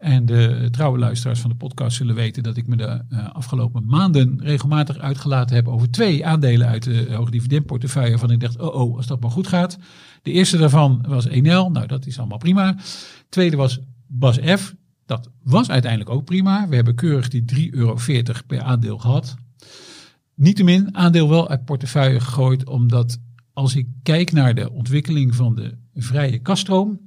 En de trouwe luisteraars van de podcast zullen weten dat ik me de uh, afgelopen maanden regelmatig uitgelaten heb over twee aandelen uit de hoogdividendportefeuille. Waarvan ik dacht, oh oh, als dat maar goed gaat. De eerste daarvan was Enel, nou dat is allemaal prima. Tweede was Bas F, dat was uiteindelijk ook prima. We hebben keurig die 3,40 euro per aandeel gehad. Niettemin, aandeel wel uit portefeuille gegooid, omdat als ik kijk naar de ontwikkeling van de vrije kaststroom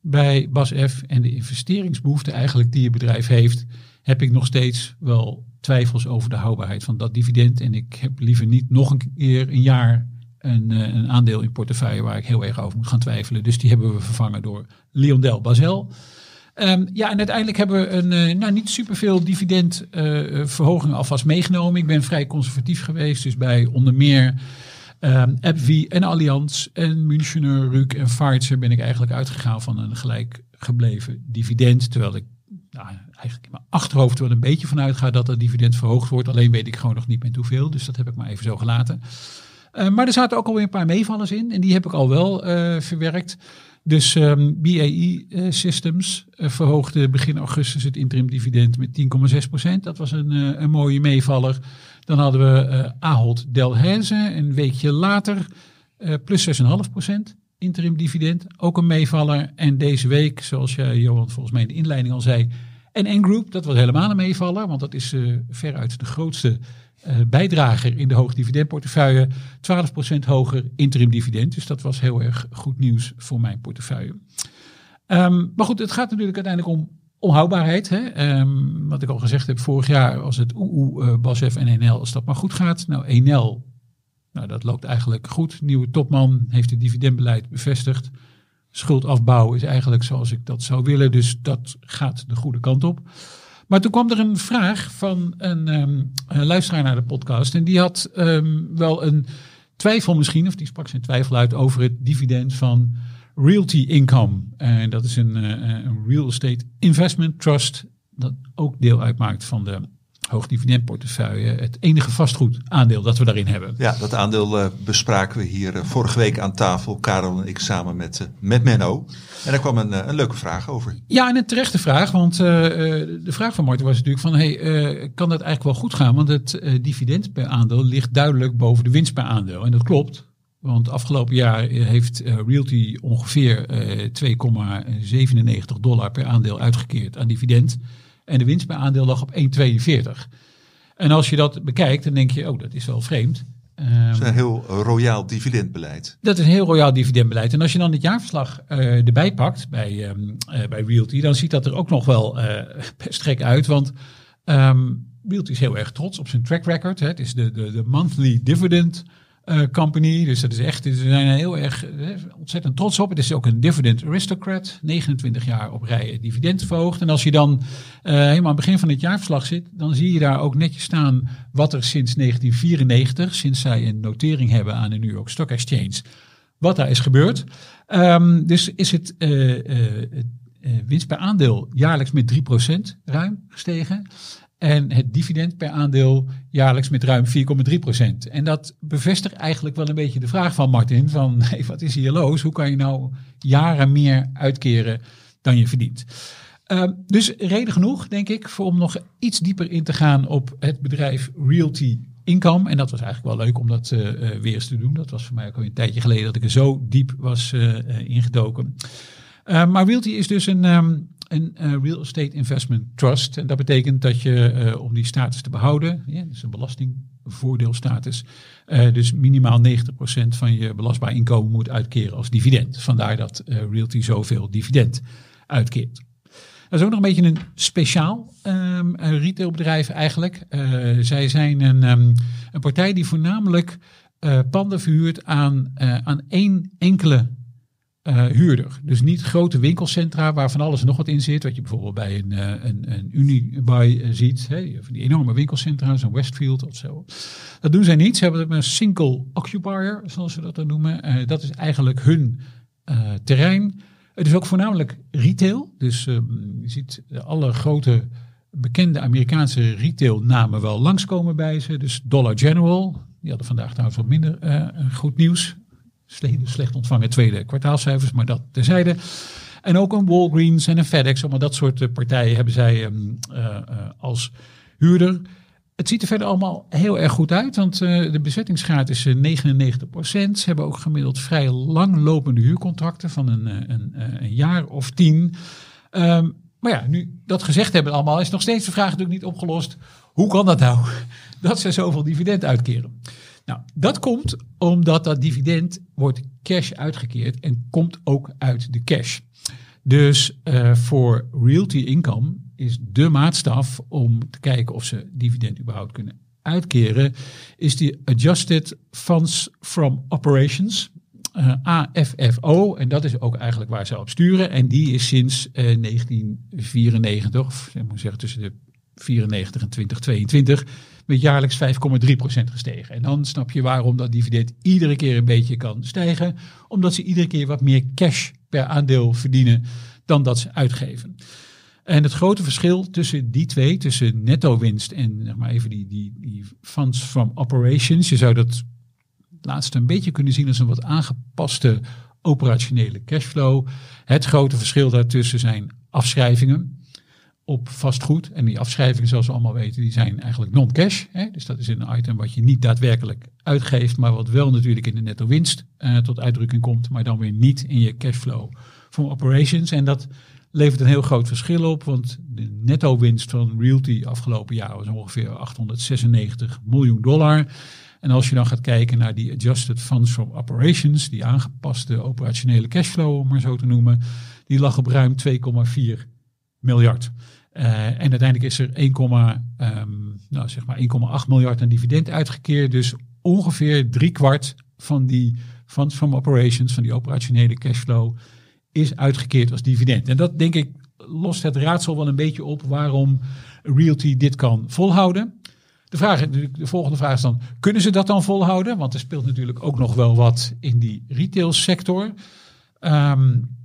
bij Bas F en de investeringsbehoefte eigenlijk die je bedrijf heeft, heb ik nog steeds wel twijfels over de houdbaarheid van dat dividend. En ik heb liever niet nog een keer een jaar een, eh, een aandeel in portefeuille waar ik heel erg over moet gaan twijfelen. Dus die hebben we vervangen door Leondel Basel. Um, ja, en uiteindelijk hebben we een, uh, nou, niet superveel dividendverhogingen uh, alvast meegenomen. Ik ben vrij conservatief geweest, dus bij onder meer um, en Allianz en Münchener, Ruk en Pfizer ben ik eigenlijk uitgegaan van een gelijk gebleven dividend. Terwijl ik nou, eigenlijk in mijn achterhoofd wel een beetje vanuit ga dat dat dividend verhoogd wordt. Alleen weet ik gewoon nog niet met hoeveel, dus dat heb ik maar even zo gelaten. Uh, maar er zaten ook alweer een paar meevallers in en die heb ik al wel uh, verwerkt. Dus um, ehm, BAE eh, Systems verhoogde begin augustus het interim dividend met 10,6% Dat was een, een mooie meevaller. Dan hadden we Ahold Delhaize een weekje later plus 6,5% interim dividend. Ook een meevaller. En deze week, zoals Johan volgens mij in de inleiding al zei, en N-Group, dat was helemaal een meevaller, want dat is veruit de grootste bijdrager in de hoogdividendportefeuille. 12% hoger interim dividend. Dus dat was heel erg goed nieuws voor mijn portefeuille. Um, maar goed, het gaat natuurlijk uiteindelijk om, om houdbaarheid. Hè? Um, wat ik al gezegd heb, vorig jaar was het OEO, uh, BASF en NL als dat maar goed gaat. Nou, NL, nou, dat loopt eigenlijk goed. Nieuwe topman heeft het dividendbeleid bevestigd. Schuldafbouw is eigenlijk zoals ik dat zou willen. Dus dat gaat de goede kant op. Maar toen kwam er een vraag van een, um, een luisteraar naar de podcast. En die had um, wel een twijfel misschien, of die sprak zijn twijfel uit over het dividend van Realty Income. En dat is een, uh, een real estate investment trust. Dat ook deel uitmaakt van de hoogdividendportefeuille. Het enige vastgoedaandeel dat we daarin hebben. Ja, dat aandeel uh, bespraken we hier uh, vorige week aan tafel. Karel en ik samen met, uh, met Menno. En daar kwam een, een leuke vraag over. Ja, en een terechte vraag. Want de vraag van Martin was natuurlijk van... Hey, kan dat eigenlijk wel goed gaan? Want het dividend per aandeel ligt duidelijk boven de winst per aandeel. En dat klopt. Want afgelopen jaar heeft Realty ongeveer 2,97 dollar per aandeel uitgekeerd aan dividend. En de winst per aandeel lag op 1,42. En als je dat bekijkt, dan denk je, oh, dat is wel vreemd. Um, dat is een heel royaal dividendbeleid. Dat is een heel royaal dividendbeleid. En als je dan het jaarverslag uh, erbij pakt bij, um, uh, bij Realty, dan ziet dat er ook nog wel uh, (laughs) best gek uit. Want um, Realty is heel erg trots op zijn track record. Hè. Het is de, de, de monthly dividend uh, company. Dus dat is echt, ze zijn heel erg uh, ontzettend trots op. Het is ook een dividend aristocrat. 29 jaar op rij dividend verhoogd. En als je dan uh, helemaal aan het begin van het jaarverslag zit, dan zie je daar ook netjes staan wat er sinds 1994, sinds zij een notering hebben aan de New York Stock Exchange, wat daar is gebeurd. Um, dus is het winst per aandeel jaarlijks met 3% ruim gestegen. En het dividend per aandeel jaarlijks met ruim 4,3 procent. En dat bevestigt eigenlijk wel een beetje de vraag van Martin: van (laughs) wat is hier los? Hoe kan je nou jaren meer uitkeren dan je verdient? Uh, dus reden genoeg, denk ik, voor om nog iets dieper in te gaan op het bedrijf Realty Income. En dat was eigenlijk wel leuk om dat uh, weer eens te doen. Dat was voor mij ook al een tijdje geleden dat ik er zo diep was uh, ingedoken. maar Realty is dus een. Um, een uh, real estate investment trust. En dat betekent dat je uh, om die status te behouden, ja, dus een belastingvoordeelstatus, uh, dus minimaal 90% van je belastbaar inkomen moet uitkeren als dividend. Vandaar dat Realty zoveel dividend uitkeert. Dat is ook nog een beetje een speciaal um, retailbedrijf eigenlijk. zij zijn een, um, een partij die voornamelijk panden verhuurt aan, aan één enkele uh, huurder. Dus niet grote winkelcentra waar van alles en nog wat in zit. Wat je bijvoorbeeld bij een, uh, een, een Unibuy uh, ziet. Hè? Die enorme winkelcentra, zo'n Westfield of zo. Dat doen zij niet. Ze hebben een single occupier, zoals ze dat dan noemen. dat is eigenlijk hun terrein. Het is ook voornamelijk retail. Dus um, je ziet alle grote bekende Amerikaanse retailnamen wel langskomen bij ze. Dus Dollar General, die hadden vandaag trouwens wat minder goed nieuws slecht ontvangen tweede kwartaalcijfers, maar dat terzijde. En ook een Walgreens en een FedEx, allemaal dat soort eh, partijen hebben zij um, uh, uh, als huurder. Het ziet er verder allemaal heel erg goed uit, want de bezettingsgraad is 99 procent. Ze hebben ook gemiddeld vrij langlopende huurcontracten van een, een, een jaar of tien. Um, maar ja, nu dat gezegd hebben allemaal, is nog steeds de vraag natuurlijk niet opgelost. Hoe kan dat nou, (laughs) dat ze zoveel dividend uitkeren? Nou, dat komt omdat dat dividend wordt cash uitgekeerd en komt ook uit de cash. Dus uh, voor realty income is de maatstaf om te kijken of ze dividend überhaupt kunnen uitkeren, is die Adjusted Funds from Operations. Uh, AFFO, en dat is ook eigenlijk waar ze op sturen. En die is sinds uh, 1994, of ik moet zeggen tussen de 94 en 2022 met jaarlijks 5,3% gestegen. En dan snap je waarom dat dividend iedere keer een beetje kan stijgen. Omdat ze iedere keer wat meer cash per aandeel verdienen dan dat ze uitgeven. En het grote verschil tussen die twee, tussen netto winst en zeg maar even die, die, die funds from operations, je zou dat laatste een beetje kunnen zien als een wat aangepaste operationele cashflow. Het grote verschil daartussen zijn afschrijvingen op vastgoed. En die afschrijvingen, zoals we allemaal weten, die zijn eigenlijk non-cash. Dus dat is een item wat je niet daadwerkelijk uitgeeft, maar wat wel natuurlijk in de netto winst uh, tot uitdrukking komt, maar dan weer niet in je cashflow van operations. En dat levert een heel groot verschil op, want de netto winst van Realty afgelopen jaar was ongeveer 896 miljoen dollar. En als je dan gaat kijken naar die adjusted funds from operations, die aangepaste operationele cashflow, om maar zo te noemen, die lag op ruim 2,4 miljard. Uh, en uiteindelijk is er 1, um, nou zeg maar 1,8 miljard aan dividend uitgekeerd. Dus ongeveer drie kwart van die funds from operations, van die operationele cashflow, is uitgekeerd als dividend. En dat denk ik lost het raadsel wel een beetje op waarom Realty dit kan volhouden. De, vraag, de volgende vraag is dan, kunnen ze dat dan volhouden? Want er speelt natuurlijk ook nog wel wat in die retailsector. Um,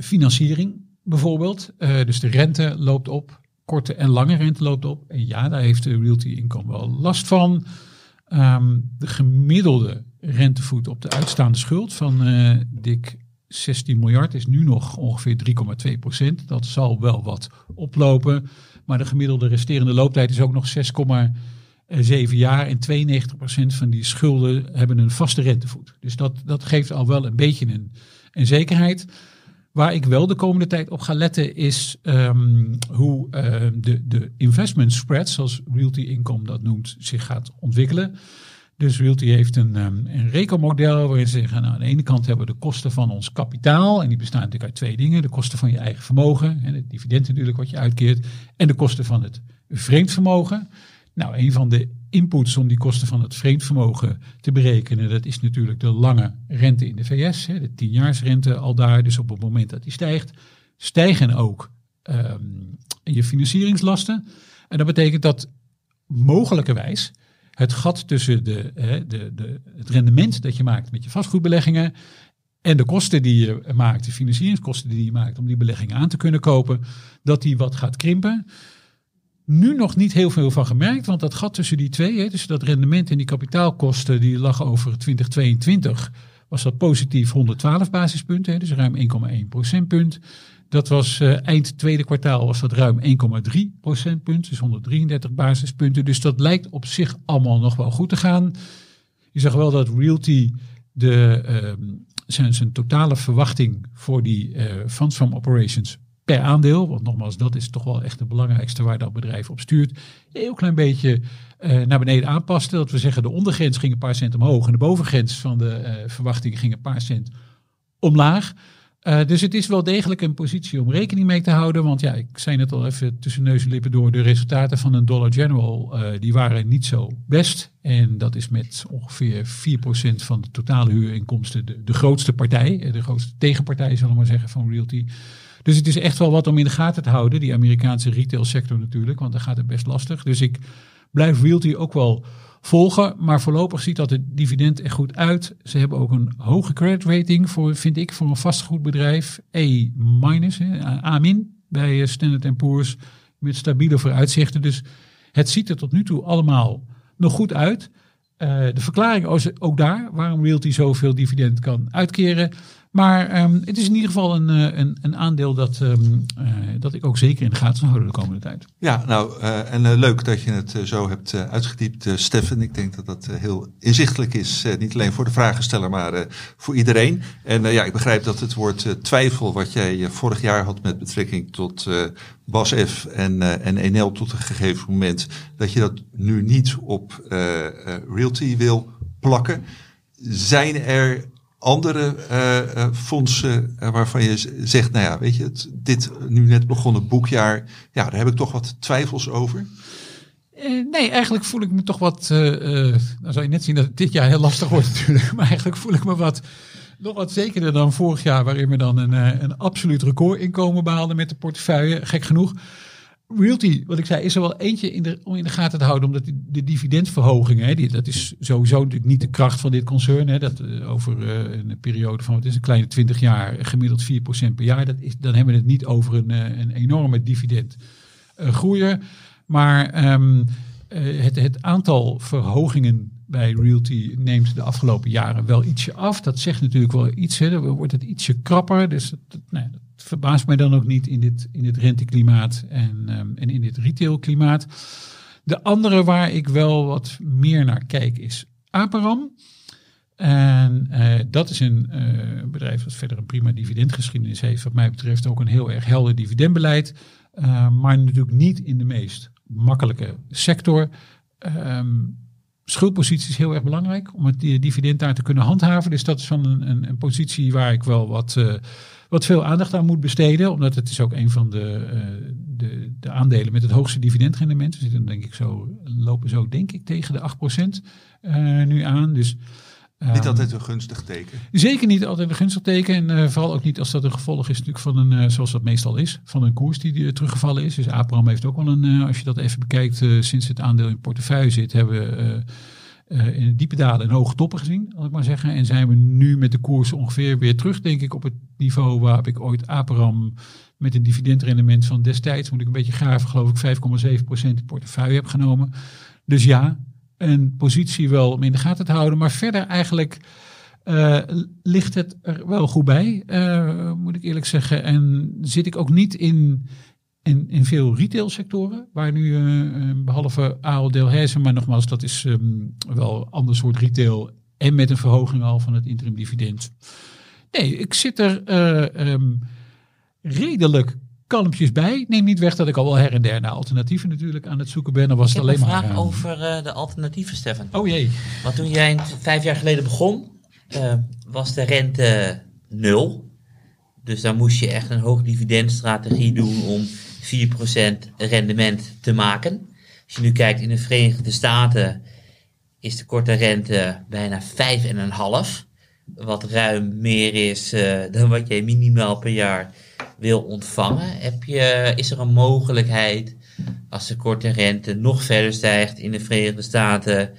financiering bijvoorbeeld. Uh, dus de rente loopt op. Korte en lange rente loopt op. En ja, daar heeft de realty income wel last van. Um, de gemiddelde rentevoet op de uitstaande schuld van uh, dik 16 miljard is nu nog ongeveer 3,2 procent. Dat zal wel wat oplopen. Maar de gemiddelde resterende looptijd is ook nog 6,7 jaar. En 92 procent van die schulden hebben een vaste rentevoet. Dus dat, dat geeft al wel een beetje een, een zekerheid. Waar ik wel de komende tijd op ga letten is um, hoe uh, de, de investment spread, zoals Realty Income dat noemt, zich gaat ontwikkelen. Dus Realty heeft een, um, een rekenmodel waarin ze zeggen, nou, aan de ene kant hebben we de kosten van ons kapitaal. En die bestaan natuurlijk uit twee dingen. De kosten van je eigen vermogen, en het dividend natuurlijk wat je uitkeert. En de kosten van het vreemd vermogen. Nou, een van de inputs om die kosten van het vreemdvermogen te berekenen, dat is natuurlijk de lange rente in de VS, hè, de tienjaarsrente al daar. Dus op het moment dat die stijgt, stijgen ook um, je financieringslasten. En dat betekent dat mogelijkerwijs het gat tussen de, hè, de, de, het rendement dat je maakt met je vastgoedbeleggingen en de kosten die je maakt, de financieringskosten die je maakt om die beleggingen aan te kunnen kopen, dat die wat gaat krimpen nu nog niet heel veel van gemerkt, want dat gat tussen die twee, hè, tussen dat rendement en die kapitaalkosten, die lag over 2022, was dat positief 112 basispunten, hè, dus ruim 1,1 procentpunt. Dat was uh, eind tweede kwartaal was dat ruim 1,3 procentpunt, dus 133 basispunten. Dus dat lijkt op zich allemaal nog wel goed te gaan. Je zag wel dat Realty de, uh, zijn, zijn totale verwachting voor die uh, funds from operations aandeel, want nogmaals, dat is toch wel echt het belangrijkste waar dat bedrijf op stuurt, een heel klein beetje uh, naar beneden aanpaste. Dat we zeggen, de ondergrens ging een paar cent omhoog en de bovengrens van de uh, verwachting ging een paar cent omlaag. Uh, dus het is wel degelijk een positie om rekening mee te houden. Want ja, ik zei net al even tussen neus en lippen door. De resultaten van een Dollar General, die waren niet zo best. En dat is met ongeveer 4% van de totale huurinkomsten de, de grootste partij. De grootste tegenpartij, zullen we maar zeggen, van Realty. Dus het is echt wel wat om in de gaten te houden, die Amerikaanse retailsector natuurlijk, want daar gaat het best lastig. Dus ik blijf Realty ook wel volgen, maar voorlopig ziet dat het dividend er goed uit. Ze hebben ook een hoge credit rating voor, vind ik, voor een vastgoedbedrijf. E A bij Standard Poor's met stabiele vooruitzichten. Dus het ziet er tot nu toe allemaal nog goed uit. Uh, de verklaring ook daar, waarom Realty zoveel dividend kan uitkeren. Maar um, het is in ieder geval een, eh, een, een aandeel dat, um, uh, dat ik ook zeker in de gaten houden de komende tijd. Ja, nou, uh, en leuk dat je het zo hebt uitgediept, Steffen. Ik denk dat dat heel inzichtelijk is, niet alleen voor de vragensteller, maar voor iedereen. En ja, ik begrijp dat het woord twijfel, wat jij vorig jaar had met betrekking tot Bas F. en, en Enel tot een gegeven moment, dat je dat nu niet op Realty wil plakken. Zijn er andere uh, fondsen uh, waarvan je zegt, nou ja, weet je, dit nu net begonnen boekjaar, ja, daar heb ik toch wat twijfels over? nee, eigenlijk voel ik me toch wat, dan zou je net zien dat het dit jaar heel lastig wordt natuurlijk, (laughs) maar eigenlijk voel ik me wat, nog wat zekerder dan vorig jaar, waarin we dan een, een absoluut recordinkomen behaalden met de portefeuille, gek genoeg. Realty, wat ik zei, is er wel eentje in de, om in de gaten te houden, omdat die, de dividendverhoging, hè, dat is sowieso natuurlijk niet de kracht van dit concern. Hè, dat uh, over uh, een periode van, het is een kleine 20 jaar, gemiddeld 4% per jaar. Dat is, dan hebben we het niet over een, uh, een enorme dividendgroeier. maar um, het, het aantal verhogingen bij Realty neemt de afgelopen jaren wel ietsje af. Dat zegt natuurlijk wel iets, hè, wordt het ietsje krapper. Dus dat, dat verbaast mij dan ook niet in dit, in dit renteklimaat en, ehm, en in dit retailklimaat. De andere waar ik wel wat meer naar kijk is Aperam. En eh, dat is een eh, bedrijf dat verder een prima dividendgeschiedenis heeft. Wat mij betreft ook een heel erg helder dividendbeleid. Uh, maar natuurlijk niet in de meest makkelijke sector. Ehm, schuldpositie is heel erg belangrijk om het dividend daar te kunnen handhaven. Dus dat is van een, een, een positie waar ik wel wat, wat veel aandacht aan moet besteden. Omdat het is ook een van de, uh, de, de, aandelen met het hoogste dividendrendement. We zitten denk ik zo, lopen zo denk ik tegen de 8% uh, nu aan. Dus niet ehm, altijd een gunstig teken. Zeker niet altijd een gunstig teken. En uh, vooral ook niet als dat een gevolg is natuurlijk van een, uh, zoals dat meestal is, van een koers die uh, teruggevallen is. Dus Abraham heeft ook wel een, als je dat even bekijkt, sinds het aandeel in portefeuille zit, hebben we in diepe dalen en hoge toppen gezien, zal ik maar zeggen. En zijn we nu met de koers ongeveer weer terug, denk ik, op het niveau waar ik ooit Abraham met een dividendrendement van destijds, moet ik een beetje graven, geloof ik 5,7% in portefeuille heb genomen. Dus ja, een positie wel om in de gaten te houden. Maar verder eigenlijk uh, ligt het er wel goed bij, uh, moet ik eerlijk zeggen. En zit ik ook niet in, in, in veel retailsectoren, waar nu uh, behalve Ahold Delhaize, maar nogmaals, dat is um, wel een ander soort retail en met een verhoging al van het interim dividend. Nee, ik zit er um, redelijk kalmpjes bij. Neem niet weg dat ik al wel her en der naar alternatieven natuurlijk aan het zoeken ben. Dan was ik het alleen maar. een vraag over uh, de alternatieven, Stefan. Oh jee. Want toen jij vijf jaar geleden begon, was de rente nul. Dus dan moest je echt een hoog dividendstrategie doen om 4% rendement te maken. Als je nu kijkt in de Verenigde Staten is de korte rente bijna 5,5. Wat ruim meer is uh, dan wat jij minimaal per jaar wil ontvangen. Heb je, is er een mogelijkheid als de korte rente nog verder stijgt in de Verenigde Staten,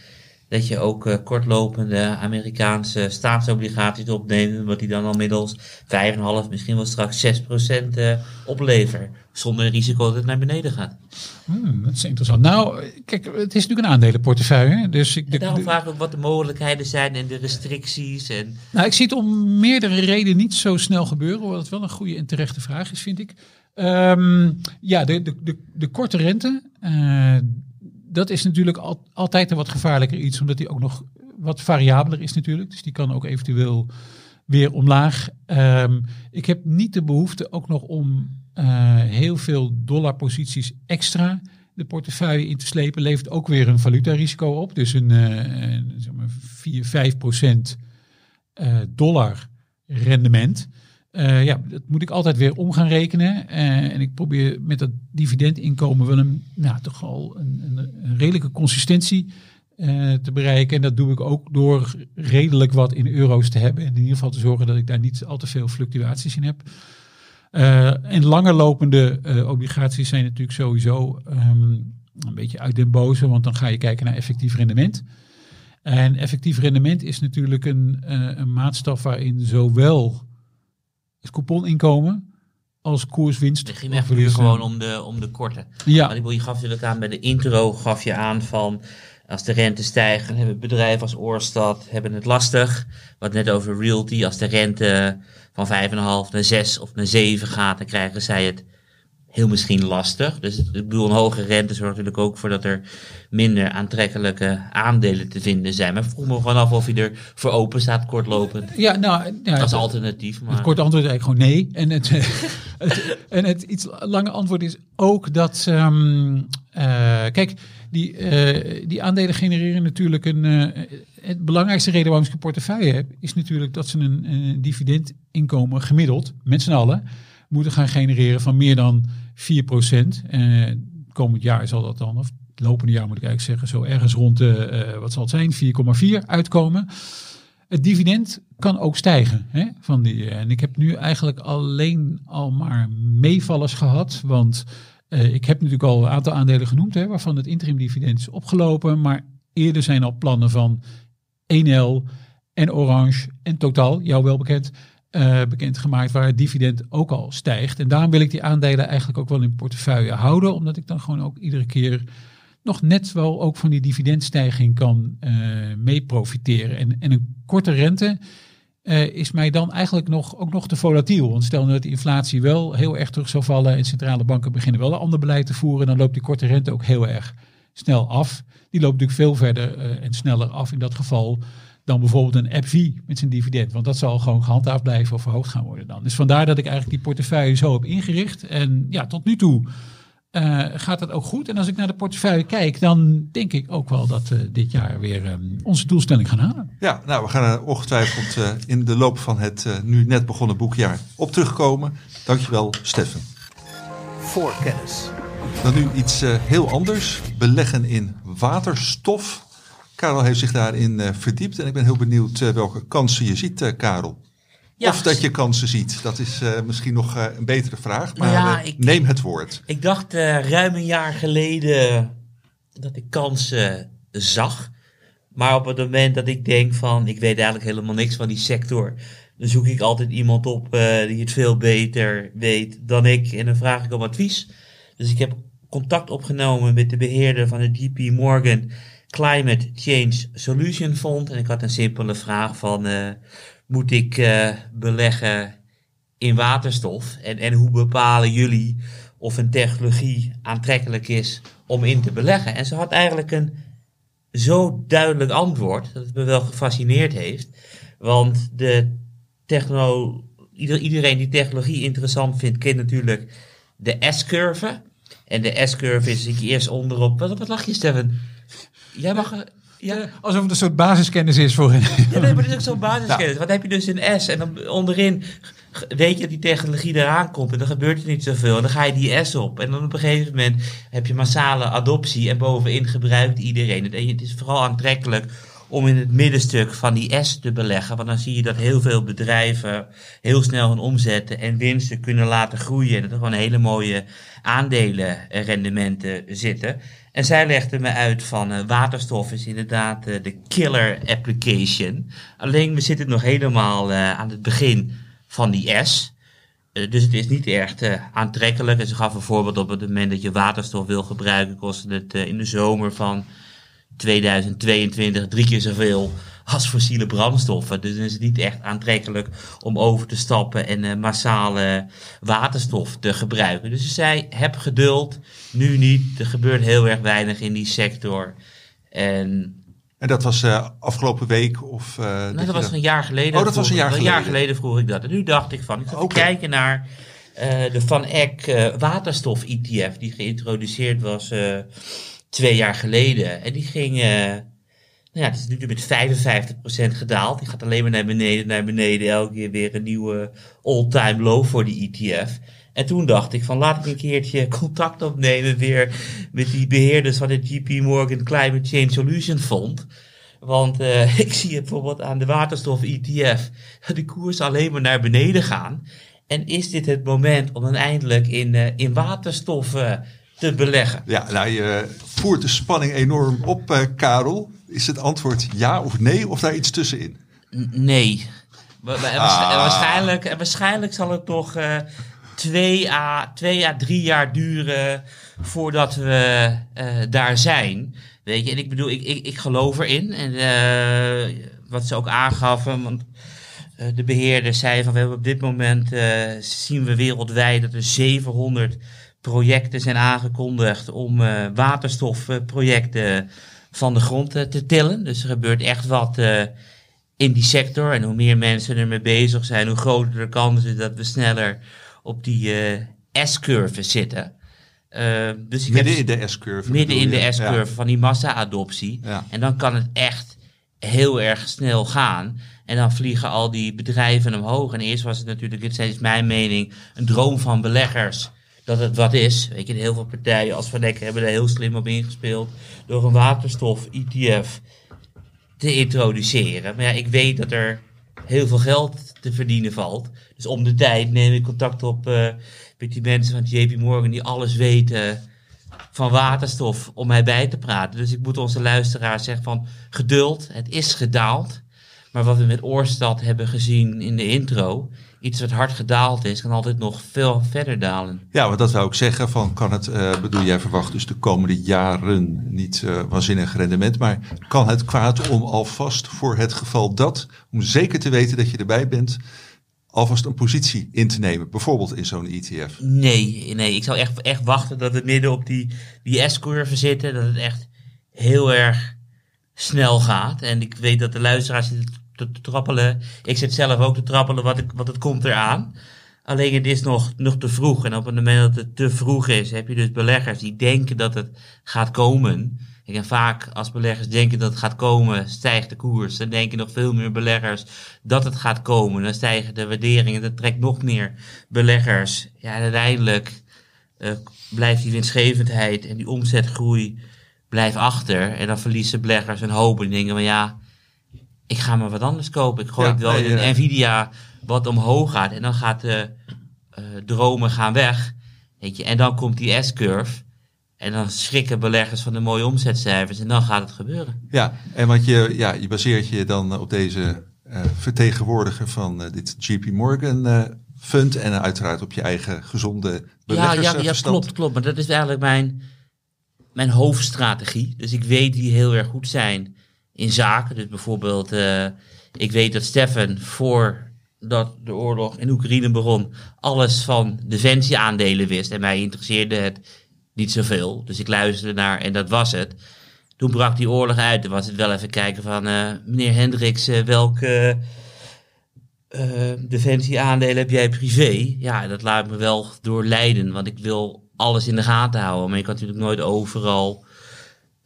dat je ook uh, kortlopende Amerikaanse staatsobligaties opneemt, wat die dan al middels 5,5, misschien wel straks 6% uh, zonder risico dat het naar beneden gaat. Hmm, dat is interessant. Nou, kijk, het is natuurlijk een aandelenportefeuille. Dus ik, en daarom de, vraag ik wat de mogelijkheden zijn en de restricties. En... Nou, ik zie het om meerdere redenen niet zo snel gebeuren, wat wel een goede en terechte vraag is, vind ik. Um, ja, de, de, de, de korte rente, uh, dat is natuurlijk al, altijd een wat gevaarlijker iets, omdat die ook nog wat variabeler is natuurlijk. Dus die kan ook eventueel weer omlaag. Um, ik heb niet de behoefte ook nog om heel veel dollarposities extra de portefeuille in te slepen. Levert ook weer een valutarisico op. Dus een, uh, een zeg maar 4, 5 procent uh, dollar rendement. Ja, dat moet ik altijd weer om gaan rekenen. En ik probeer met dat dividendinkomen wel een, nou, toch al een, een, redelijke consistentie te bereiken. En dat doe ik ook door redelijk wat in euro's te hebben. En in ieder geval te zorgen dat ik daar niet al te veel fluctuaties in heb. En langer lopende obligaties zijn natuurlijk sowieso um, een beetje uit den boze. Want dan ga je kijken naar effectief rendement. En effectief rendement is natuurlijk een, een maatstaf waarin zowel het couponinkomen als koerswinst. Het ging echt nu gewoon om de, om de korte. Ja. Maar je gaf natuurlijk aan bij de intro, gaf je aan van als de rente stijgt, dan hebben bedrijven als Oorstad hebben het lastig. Wat net over realty, als de rente van 5,5 naar 6 of naar 7 gaat, dan krijgen zij het heel misschien lastig. Dus ik bedoel, een hoge rente zorgt natuurlijk ook voor dat er minder aantrekkelijke aandelen te vinden zijn. Maar vroeg me gewoon af of je er voor open staat, kortlopend. Ja, nou, ja, als alternatief. Maar... Het korte antwoord is eigenlijk gewoon nee. En het, (laughs) het, en het iets lange antwoord is ook dat, um, uh, kijk, die, uh, die aandelen genereren natuurlijk een. Uh, het belangrijkste reden waarom ik een portefeuille heb, is natuurlijk dat ze een, een dividendinkomen gemiddeld, met z'n allen, moeten gaan genereren van meer dan 4 procent. Uh, komend jaar zal dat dan, of het lopende jaar moet ik eigenlijk zeggen, zo ergens rond de, uh, wat zal het zijn, 4,4 uitkomen. Het dividend kan ook stijgen. Hè, van die, en ik heb nu eigenlijk alleen al maar meevallers gehad. Want uh, ik heb natuurlijk al een aantal aandelen genoemd, hè, waarvan het interim dividend is opgelopen. Maar eerder zijn al plannen van 1L en Orange en Totaal, jou wel bekend, uh, bekendgemaakt waar het dividend ook al stijgt. En daarom wil ik die aandelen eigenlijk ook wel in portefeuille houden, omdat ik dan gewoon ook iedere keer nog net wel ook van die dividendstijging kan uh, mee profiteren. En, en een korte rente eh, is mij dan eigenlijk nog, ook nog te volatiel. Want stel nu dat de inflatie wel heel erg terug zou vallen en centrale banken beginnen wel een ander beleid te voeren, dan loopt die korte rente ook heel erg snel af. Die loopt natuurlijk veel verder eh, en sneller af in dat geval dan bijvoorbeeld een AppV met zijn dividend. Want dat zal gewoon gehandhaafd blijven of verhoogd gaan worden dan. Dus vandaar dat ik eigenlijk die portefeuille zo heb ingericht. En ja, tot nu toe uh, gaat dat ook goed. En als ik naar de portefeuille kijk, dan denk ik ook wel dat we dit jaar weer um, onze doelstelling gaan halen. Ja, nou, we gaan er ongetwijfeld uh, in de loop van het uh, nu net begonnen boekjaar op terugkomen. Dankjewel, Steffen. Voor kennis. Dan nu iets heel anders. Beleggen in waterstof. Karel heeft zich daarin verdiept en ik ben heel benieuwd welke kansen je ziet, Karel. Ja. Of dat je kansen ziet. Dat is misschien nog een betere vraag. Maar ja, ik, neem het woord. Ik dacht ruim een jaar geleden dat ik kansen zag. Maar op het moment dat ik denk van ik weet eigenlijk helemaal niks van die sector. Dan zoek ik altijd iemand op die het veel beter weet dan ik. En dan vraag ik om advies. Dus ik heb contact opgenomen met de beheerder van het JP Morgan Climate Change Solution Fund. En ik had een simpele vraag van moet ik uh, beleggen in waterstof? En, en hoe bepalen jullie of een technologie aantrekkelijk is om in te beleggen? En ze had eigenlijk een zo duidelijk antwoord dat het me wel gefascineerd heeft. Want de techno, iedereen die technologie interessant vindt, kent natuurlijk de S-curve. En de S-curve is ik eerst onderop. Wat, wat lach je, Steven? Jij mag. Ja. Alsof het een soort basiskennis is voor hen. Ja, nee, maar dat is ook zo'n (laughs) basiskennis. Wat heb je dus in S? En dan onderin weet je dat die technologie eraan komt. En dan gebeurt er niet zoveel. En dan ga je die S op. En dan op een gegeven moment heb je massale adoptie. En bovenin gebruikt iedereen het. En het is vooral aantrekkelijk om in het middenstuk van die S te beleggen. Want dan zie je dat heel veel bedrijven heel snel hun omzetten en winsten kunnen laten groeien. En dat er gewoon hele mooie aandelenrendementen zitten. En zij legde me uit van uh, waterstof is inderdaad uh, de killer application. Alleen we zitten nog helemaal uh, aan het begin van die S. dus het is niet echt aantrekkelijk. En ze gaf een voorbeeld op het moment dat je waterstof wil gebruiken, kost het in de zomer van 2022 drie keer zoveel als fossiele brandstoffen. Dus is het niet echt aantrekkelijk om over te stappen en uh, massale waterstof te gebruiken. Dus ze zei, heb geduld, nu niet. Er gebeurt heel erg weinig in die sector. En en dat was uh, afgelopen week? Of, uh, nee, dat, was een jaar geleden. Oh, dat was een jaar geleden. Een jaar geleden vroeg ik dat. En nu dacht ik van, ik ga okay. kijken naar uh, de Van Eck waterstof ETF, die geïntroduceerd was twee jaar geleden. En die ging, uh, nou ja, het is nu met 55% gedaald. Die gaat alleen maar naar beneden, naar beneden. Elke keer weer een nieuwe all-time low voor die ETF. En toen dacht ik van laat ik een keertje (laughs) contact opnemen weer met die beheerders van het JP Morgan Climate Change Solution Fund. Want uh, (laughs) ik zie bijvoorbeeld aan de waterstof ETF de koers alleen maar naar beneden gaan. En is dit het moment om dan eindelijk in, uh, in waterstoffen te beleggen? Ja, nou, je voert de spanning enorm op, uh, Karel. Is het antwoord ja of nee, of daar iets tussenin? nee. Ah. Waarschijnlijk, waarschijnlijk zal het toch uh, twee, à, twee à drie jaar duren voordat we uh, daar zijn. Weet je, en ik bedoel, ik, ik, ik geloof erin. En wat ze ook aangaven, want de beheerder zei van we hebben op dit moment zien we wereldwijd dat er 700 projecten zijn aangekondigd om uh, waterstofprojecten van de grond uh, te tillen. Dus er gebeurt echt wat uh, in die sector. En hoe meer mensen ermee bezig zijn, hoe groter de kans is dat we sneller op die S-curve zitten. dus ik midden heb, in de S-curve. Midden in de S-curve ja. van die massa-adoptie. Ja. En dan kan het echt heel erg snel gaan. En dan vliegen al die bedrijven omhoog. En eerst was het natuurlijk, dit is mijn mening, een droom van beleggers dat het wat is. Weet je, heel veel partijen als Van hebben daar heel slim op ingespeeld door een waterstof-ETF te introduceren. Maar ja, ik weet dat er heel veel geld te verdienen valt. Dus om de tijd neem ik contact op uh, met die mensen van JP Morgan die alles weten van waterstof om mij bij te praten. Dus ik moet onze luisteraars zeggen van geduld, het is gedaald. Maar wat we met Oorstad hebben gezien in de intro, iets wat hard gedaald is, kan altijd nog veel verder dalen. Ja, want dat zou ik zeggen. Van kan het, uh, bedoel, jij verwacht dus de komende jaren niet uh, waanzinnig rendement. Maar kan het kwaad om alvast voor het geval dat, om zeker te weten dat je erbij bent, alvast een positie in te nemen, bijvoorbeeld in zo'n ETF? Nee, nee, ik zou echt, echt wachten dat we midden op die, die S-curve zitten, dat het echt heel erg snel gaat. En ik weet dat de luisteraars te, trappelen. Ik zit zelf ook te trappelen, wat, ik, wat het komt eraan. Alleen het is nog, nog te vroeg. En op het moment dat het te vroeg is, heb je dus beleggers die denken dat het gaat komen. En vaak als beleggers denken dat het gaat komen, stijgt de koers. Dan denken nog veel meer beleggers dat het gaat komen. Dan stijgen de waarderingen. Dat trekt nog meer beleggers. Ja, uiteindelijk uh, blijft die winstgevendheid en die omzetgroei blijft achter. En dan verliezen beleggers hun hoop. En denken van ja, ik ga maar wat anders kopen. Ik gooi ja, het wel in Nvidia wat omhoog gaat. En dan gaat de uh, dromen gaan weg. Weet je, en dan komt die S-curve. En dan schrikken beleggers van de mooie omzetcijfers. En dan gaat het gebeuren. Ja, en want je, ja, je baseert je dan op deze uh, vertegenwoordiger van uh, dit JP Morgan fund. En uiteraard op je eigen gezonde beleggers. Ja, ja, ja, klopt, klopt. Maar dat is eigenlijk mijn, mijn hoofdstrategie. Dus ik weet die heel erg goed zijn in zaken. Dus bijvoorbeeld, uh, ik weet dat Stefan voordat de oorlog in Oekraïne begon, alles van defensieaandelen wist. En mij interesseerde het niet zoveel. Dus ik luisterde naar en dat was het. Toen brak die oorlog uit. Toen was het wel even kijken van, uh, meneer Hendricks, uh, welke defensieaandelen heb jij privé? Ja, dat laat me wel doorleiden, want ik wil alles in de gaten houden. Maar je kan natuurlijk nooit overal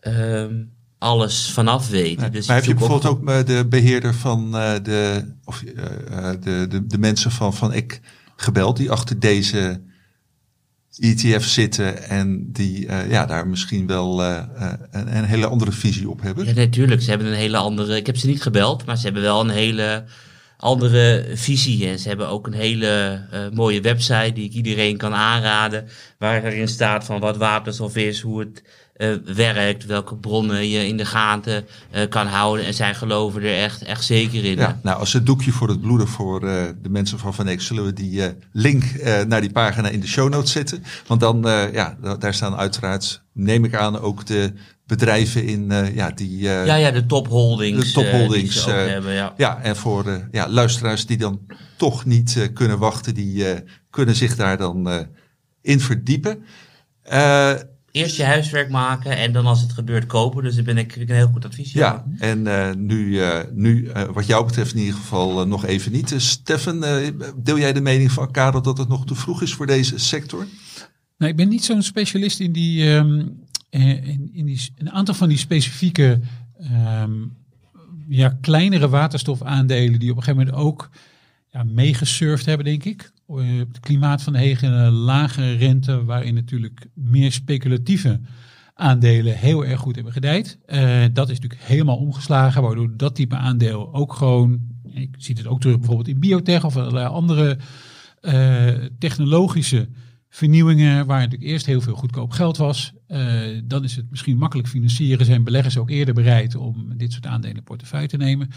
um, alles vanaf weten. Nee, dus maar heb je bijvoorbeeld ook, ook de beheerder van uh, de, of, uh, de, de, de mensen van, van ik gebeld die achter deze ETF zitten en die uh, ja, daar misschien wel een, een, hele andere visie op hebben? Ja, natuurlijk. Ze hebben een hele andere. Ik heb ze niet gebeld, maar ze hebben wel een hele andere visie. En ze hebben ook een hele mooie website die ik iedereen kan aanraden. Waar erin staat van wat waterstof is, hoe het uh, werkt, welke bronnen je in de gaten uh, kan houden. En zij geloven er echt, echt zeker in. Ja, nou, als het doekje voor het bloeden voor uh, de mensen van Van Eck, zullen we die link naar die pagina in de show notes zetten. Want dan, ja, daar staan uiteraard, neem ik aan, ook de bedrijven in ja, die... ja, ja, de topholdings. De topholdings. hebben, ja. ja, en voor ja, luisteraars die dan toch niet kunnen wachten, die kunnen zich daar dan in verdiepen eerst je huiswerk maken en dan als het gebeurt kopen. Dus daar ben ik, ik een heel goed advies. Ja, en uh, nu, uh, nu uh, wat jou betreft in ieder geval nog even niet. Stefan, deel jij de mening van Karel dat het nog te vroeg is voor deze sector? Nou, ik ben niet zo'n specialist in die, um, in, in die, een aantal van die specifieke um, ja, kleinere waterstofaandelen die op een gegeven moment ook ja, meegesurfd hebben, denk ik. Eh, het klimaat van de hege lage rente, waarin natuurlijk meer speculatieve aandelen heel erg goed hebben gedijd. Uh, dat is natuurlijk helemaal omgeslagen, waardoor dat type aandeel ook gewoon, ik zie het ook terug bijvoorbeeld in biotech of allerlei andere uh, technologische vernieuwingen, waar natuurlijk eerst heel veel goedkoop geld was. Uh, dan is het misschien makkelijk financieren. Zijn beleggers ook eerder bereid om dit soort aandelen in portefeuille te nemen.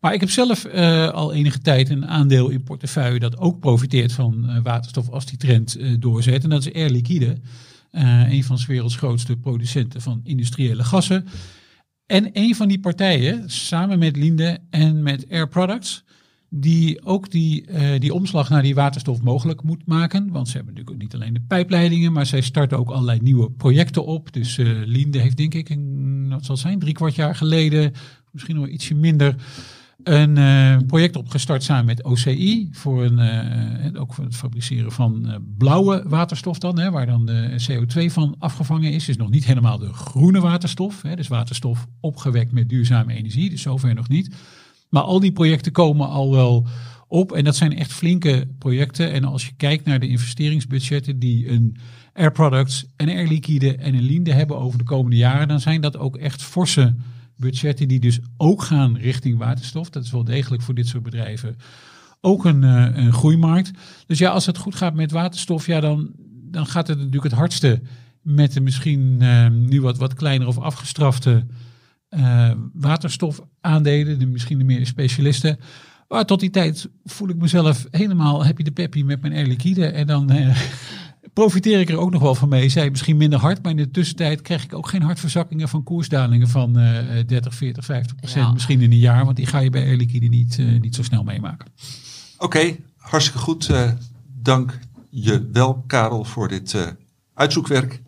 Maar ik heb zelf uh, al enige tijd een aandeel in portefeuille dat ook profiteert van uh, waterstof als die trend doorzet. En dat is Air Liquide, een van de werelds grootste producenten van industriële gassen. En een van die partijen, samen met Linde en met Air Products, die ook die, uh, die omslag naar die waterstof mogelijk moet maken. Want ze hebben natuurlijk niet alleen de pijpleidingen, maar zij starten ook allerlei nieuwe projecten op. Dus uh, Linde heeft denk ik, een, zal zijn, drie kwart jaar geleden, misschien nog ietsje minder, een uh, project opgestart samen met OCI voor een, ook voor het fabriceren van blauwe waterstof dan, hè, waar dan de CO2 van afgevangen is. Dus nog niet helemaal de groene waterstof, hè, dus waterstof opgewekt met duurzame energie, dus zover nog niet. Maar al die projecten komen al wel op. En dat zijn echt flinke projecten. En als je kijkt naar de investeringsbudgetten die een Air Products, een Air Liquide en een Linde hebben over de komende jaren, dan zijn dat ook echt forse budgetten die dus ook gaan richting waterstof. Dat is wel degelijk voor dit soort bedrijven ook een, uh, een groeimarkt. Dus ja, als het goed gaat met waterstof, ja, dan, dan gaat het natuurlijk het hardste met de misschien uh, nu wat, wat kleinere of afgestrafte eh, waterstofaandelen, de, misschien de meer specialisten. Maar tot die tijd voel ik mezelf helemaal happy de peppy met mijn Air Liquide. En dan eh, (laughs) profiteer ik er ook nog wel van mee. Zij misschien minder hard, maar in de tussentijd krijg ik ook geen hartverzakkingen van koersdalingen van eh 30, 40, 50 procent. Ja. Misschien in een jaar, want die ga je bij Air Liquide niet, eh, niet zo snel meemaken. Oké, hartstikke goed. Eh, dank je wel, Karel, voor dit eh, uitzoekwerk.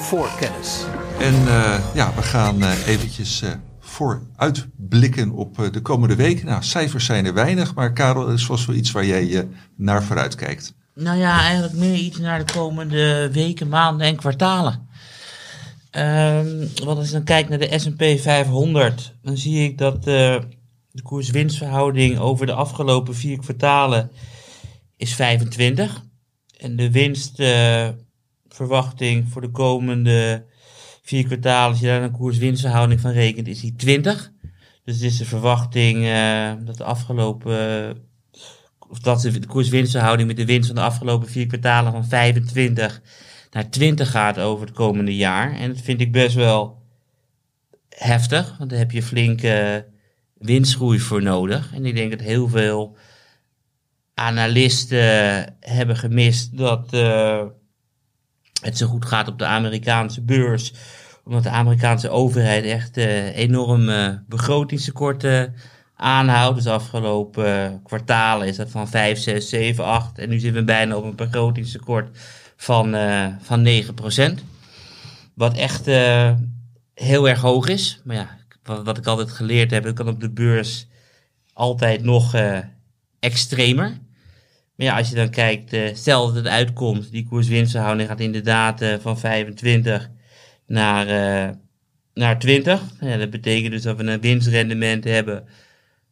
Voor kennis. En eh, ja, we gaan eh, eventjes eh, vooruitblikken op eh, de komende week. Nou, cijfers zijn er weinig, maar Karel, dat is vast wel iets waar jij eh, naar vooruit kijkt. Nou ja, eigenlijk meer iets naar de komende weken, maanden en kwartalen. Ehm, want als je dan kijkt naar de S&P 500, dan zie ik dat eh, de koers-winstverhouding over de afgelopen vier kwartalen is 25. En de winstverwachting voor de komende vier kwartalen, als je daar een koers-winstverhouding van rekent, is die 20. Dus het is de verwachting eh, dat de afgelopen of dat de koers-winstverhouding met de winst van de afgelopen vier kwartalen van 25 naar 20 gaat over het komende jaar. En dat vind ik best wel heftig, want daar heb je flinke winstgroei voor nodig. En ik denk dat heel veel analisten hebben gemist dat eh, het zo goed gaat op de Amerikaanse beurs. Omdat de Amerikaanse overheid echt eh, enorme begrotingstekorten aanhoudt. Dus afgelopen eh, kwartalen is dat van 5, 6, 7, 8. En nu zitten we bijna op een begrotingstekort van, eh van 9% Wat echt eh, heel erg hoog is. Maar ja, wat, ik altijd geleerd heb, het kan op de beurs altijd nog eh, extremer. Maar ja, als je dan kijkt, eh, stel dat het uitkomt, die koers-winstverhouding gaat inderdaad eh, van 25 naar, eh, naar 20. Ja, dat betekent dus dat we een winstrendement hebben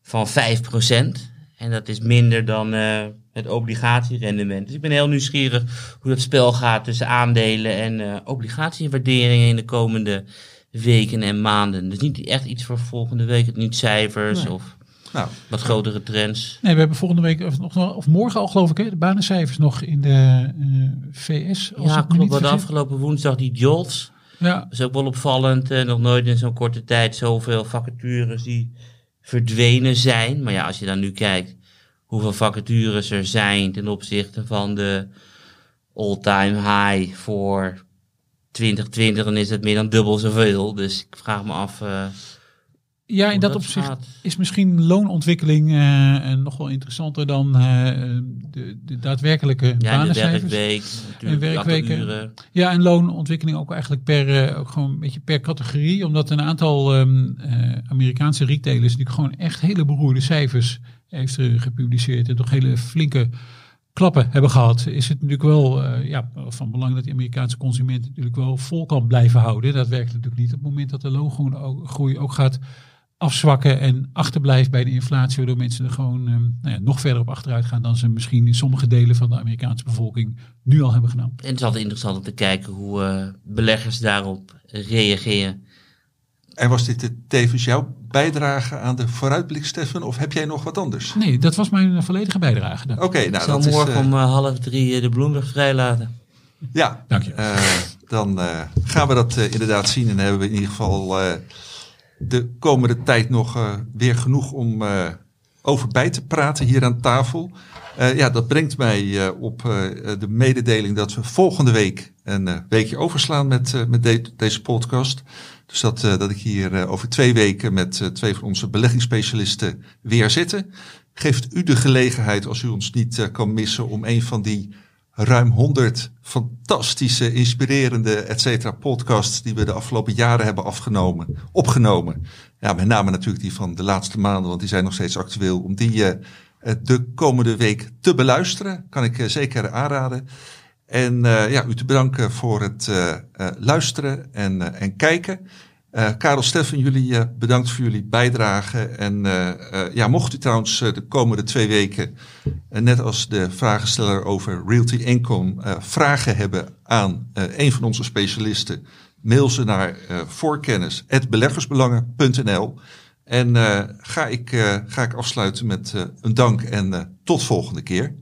van 5%. En dat is minder dan eh, het obligatierendement. Dus ik ben heel nieuwsgierig hoe dat spel gaat tussen aandelen en eh obligatiewaarderingen in de komende weken en maanden. Dus niet echt iets voor volgende week, het niet cijfers Nee. of Nou, wat grotere trends. Nee, we hebben volgende week, of, nog, of morgen al geloof ik, hè, de banencijfers nog in de eh, VS. Als Ja, klopt. Wat afgelopen woensdag die Jolts. Ja, Dat is ook wel opvallend. eh, nog nooit in zo'n korte tijd zoveel vacatures die verdwenen zijn. Maar ja, als je dan nu kijkt hoeveel vacatures er zijn ten opzichte van de all-time high voor 2020, dan is het meer dan dubbel zoveel. Dus ik vraag me af. eh, ja in dat opzicht gaat. is misschien loonontwikkeling eh, nog wel interessanter dan eh, de, de daadwerkelijke Ja, de werkweek, En werkweken. Ja, en loonontwikkeling ook eigenlijk per, eh, ook gewoon een beetje per categorie. Omdat een aantal ehm, eh, Amerikaanse retailers natuurlijk gewoon echt hele beroerde cijfers heeft gepubliceerd. En toch hele flinke klappen hebben gehad. Is het natuurlijk wel ja, van belang dat die Amerikaanse consument natuurlijk wel vol kan blijven houden. Dat werkt natuurlijk niet op het moment dat de loongroei ook gaat afzwakken en achterblijft bij de inflatie, waardoor mensen er gewoon ehm, nou ja, nog verder op achteruit gaan dan ze misschien in sommige delen van de Amerikaanse bevolking nu al hebben gedaan. En het is altijd interessant om te kijken hoe eh, beleggers daarop reageren. en was dit de- tevens jouw bijdrage aan de vooruitblik, Stefan? Of heb jij nog wat anders? Nee, dat was mijn volledige bijdrage. Oké, ik nou zal dat is... morgen eh, om eh, half drie de Bloomberg vrijlaten. Ja, Dank je. Eh, dan eh, gaan we dat eh, inderdaad zien. En dan hebben we in ieder geval eh, de komende tijd nog eh, weer genoeg om eh, over bij te praten hier aan tafel. Eh, ja, dat brengt mij op de mededeling dat we volgende week een weekje overslaan met, met de- deze podcast. Dus dat, dat ik hier over twee weken met twee van onze beleggingsspecialisten weer zitten. Geeft u de gelegenheid, als u ons niet kan missen, om een van die ruim 100 fantastische, inspirerende, et cetera, podcasts die we de afgelopen jaren hebben afgenomen, opgenomen. Ja, met name natuurlijk die van de laatste maanden, want die zijn nog steeds actueel. Om die eh, de komende week te beluisteren, kan ik eh, zeker aanraden. En ja, u te bedanken voor het luisteren en, en kijken. Eh, Karel, Steffen, jullie eh, bedankt voor jullie bijdrage. En eh, ja, mocht u trouwens de komende twee weken, net als de vragensteller over realty income, vragen hebben aan een van onze specialisten, mail ze naar voorkennis.beleggersbelangen.nl. En ga, ik, ga ik afsluiten met een dank en tot volgende keer.